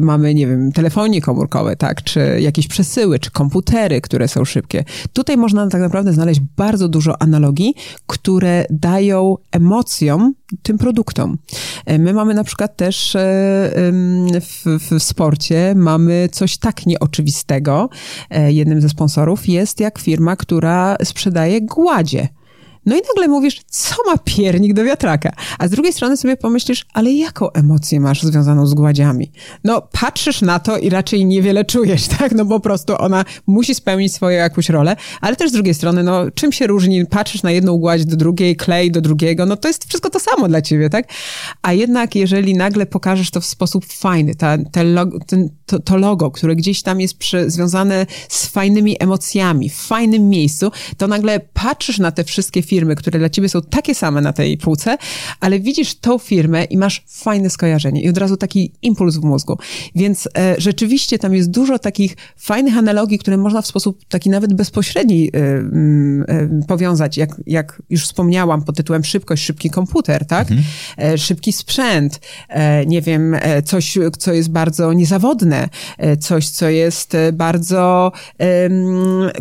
mamy, nie wiem, telefonie komórkowe, tak, czy jakieś przesyły, czy komputery, które są szybkie. Tutaj można tak naprawdę znaleźć bardzo dużo analogii, które dają emocjom tym produktom. E, my mamy na przykład też e, w, w sporcie mamy coś tak nieoczywistego. E, jednym ze sponsorów jest jak firma, która sprzedaje gładzie. No i nagle mówisz, co ma piernik do wiatraka? A z drugiej strony sobie pomyślisz, ale jaką emocję masz związaną z gładziami? No, patrzysz na to i raczej niewiele czujesz, [LAUGHS] tak? No po prostu ona musi spełnić swoją jakąś rolę, ale też z drugiej strony, no, czym się różni? Patrzysz na jedną gładź do drugiej, klej do drugiego, no to jest wszystko to samo dla ciebie, tak? A jednak, jeżeli nagle pokażesz to w sposób fajny, ta, te logo, ten, to, to, logo, które gdzieś tam jest przy, związane z fajnymi emocjami, w fajnym miejscu, to nagle patrzysz na te wszystkie firmy, firmy, które dla ciebie są takie same na tej półce, ale widzisz tą firmę i masz fajne skojarzenie i od razu taki impuls w mózgu. Więc e, rzeczywiście tam jest dużo takich fajnych analogii, które można w sposób taki nawet bezpośredni e, e, powiązać, jak, jak już wspomniałam pod tytułem szybkość, szybki komputer, tak? Mhm. E, szybki sprzęt, e, nie wiem, e, coś, co jest bardzo niezawodne, coś, co jest bardzo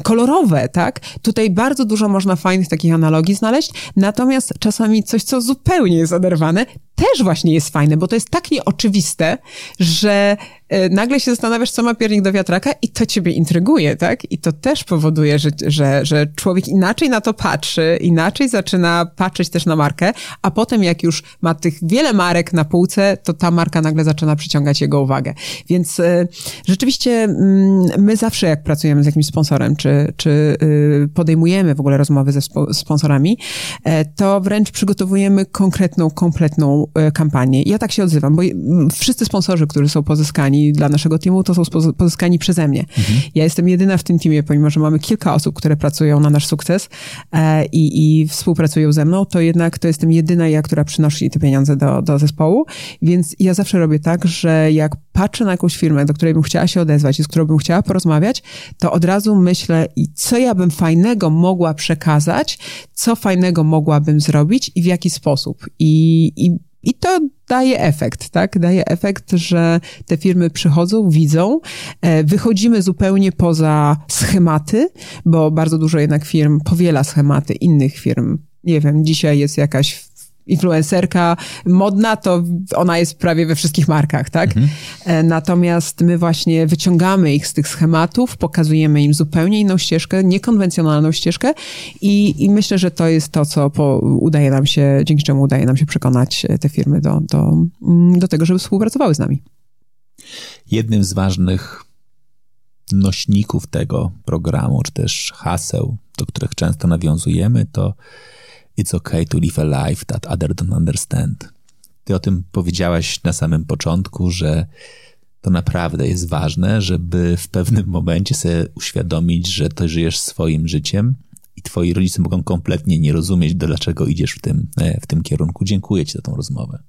kolorowe, tak? Tutaj bardzo dużo można fajnych takich analogii znaleźć, natomiast czasami coś, co zupełnie jest oderwane, też właśnie jest fajne, bo to jest tak nieoczywiste, że nagle się zastanawiasz, co ma piernik do wiatraka i to ciebie intryguje, tak? I to też powoduje, że, że, że człowiek inaczej na to patrzy, inaczej zaczyna patrzeć też na markę, a potem jak już ma tych wiele marek na półce, to ta marka nagle zaczyna przyciągać jego uwagę. Więc y, rzeczywiście y, my zawsze jak pracujemy z jakimś sponsorem, czy, czy y, podejmujemy w ogóle rozmowy ze spo, sponsorami, e, to wręcz przygotowujemy konkretną, kompletną E, kampanię. Ja tak się odzywam, bo wszyscy sponsorzy, którzy są pozyskani dla naszego teamu, to są pozyskani przeze mnie. Mhm. Ja jestem jedyna w tym teamie, pomimo, że mamy kilka osób, które pracują na nasz sukces e, i, i współpracują ze mną, to jednak to jestem jedyna ja, która przynosi te pieniądze do, do zespołu, więc ja zawsze robię tak, że jak patrzę na jakąś firmę, do której bym chciała się odezwać i z którą bym chciała porozmawiać, to od razu myślę, co ja bym fajnego mogła przekazać, co fajnego mogłabym zrobić i w jaki sposób. I, i i to daje efekt, tak? Daje efekt, że te firmy przychodzą, widzą, e, wychodzimy zupełnie poza schematy, bo bardzo dużo jednak firm powiela schematy innych firm. Nie wiem, dzisiaj jest jakaś influencerka modna, to ona jest prawie we wszystkich markach, tak? Mhm. E, natomiast my właśnie wyciągamy ich z tych schematów, pokazujemy im zupełnie inną ścieżkę, niekonwencjonalną ścieżkę i, i myślę, że to jest to, co po, udaje nam się, dzięki czemu udaje nam się przekonać te firmy do, do, mm, do tego, żeby współpracowały z nami. Jednym z ważnych nośników tego programu, czy też haseł, do których często nawiązujemy, to It's okay to live a life that other don't understand. Ty o tym powiedziałaś na samym początku, że to naprawdę jest ważne, żeby w pewnym momencie sobie uświadomić, że to żyjesz swoim życiem i twoi rodzice mogą kompletnie nie rozumieć, dlaczego idziesz w tym, e, w tym kierunku. Dziękuję ci za tą rozmowę.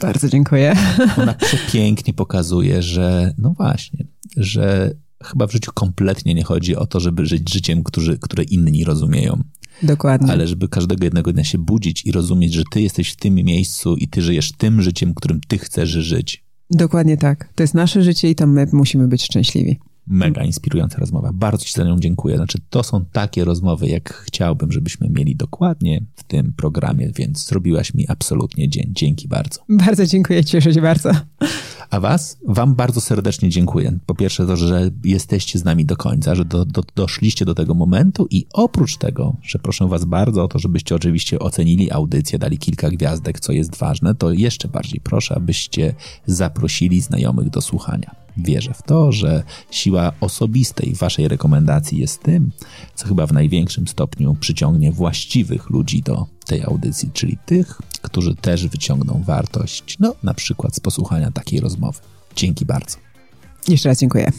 Bardzo dziękuję. Ona [LAUGHS] przepięknie pokazuje, że no właśnie, że chyba w życiu kompletnie nie chodzi o to, żeby żyć życiem, które inni rozumieją Dokładnie. ale żeby każdego jednego dnia się budzić i rozumieć, że ty jesteś w tym miejscu i ty żyjesz tym życiem, którym ty chcesz żyć. Dokładnie tak. To jest nasze życie i to my musimy być szczęśliwi. Mega inspirująca rozmowa. Bardzo Ci za nią dziękuję. Znaczy, to są takie rozmowy, jak chciałbym, żebyśmy mieli dokładnie w tym programie, więc zrobiłaś mi absolutnie dzień. Dzięki bardzo. Bardzo dziękuję, cieszę się bardzo. A Was? Wam bardzo serdecznie dziękuję. Po pierwsze to, że jesteście z nami do końca, że do, do, doszliście do tego momentu i oprócz tego, że proszę Was bardzo o to, żebyście oczywiście ocenili audycję, dali kilka gwiazdek, co jest ważne, to jeszcze bardziej proszę, abyście zaprosili znajomych do słuchania. Wierzę w to, że siła osobistej waszej rekomendacji jest tym, co chyba w największym stopniu przyciągnie właściwych ludzi do tej audycji, czyli tych, którzy też wyciągną wartość, no na przykład z posłuchania takiej rozmowy. Dzięki bardzo. Jeszcze raz dziękuję.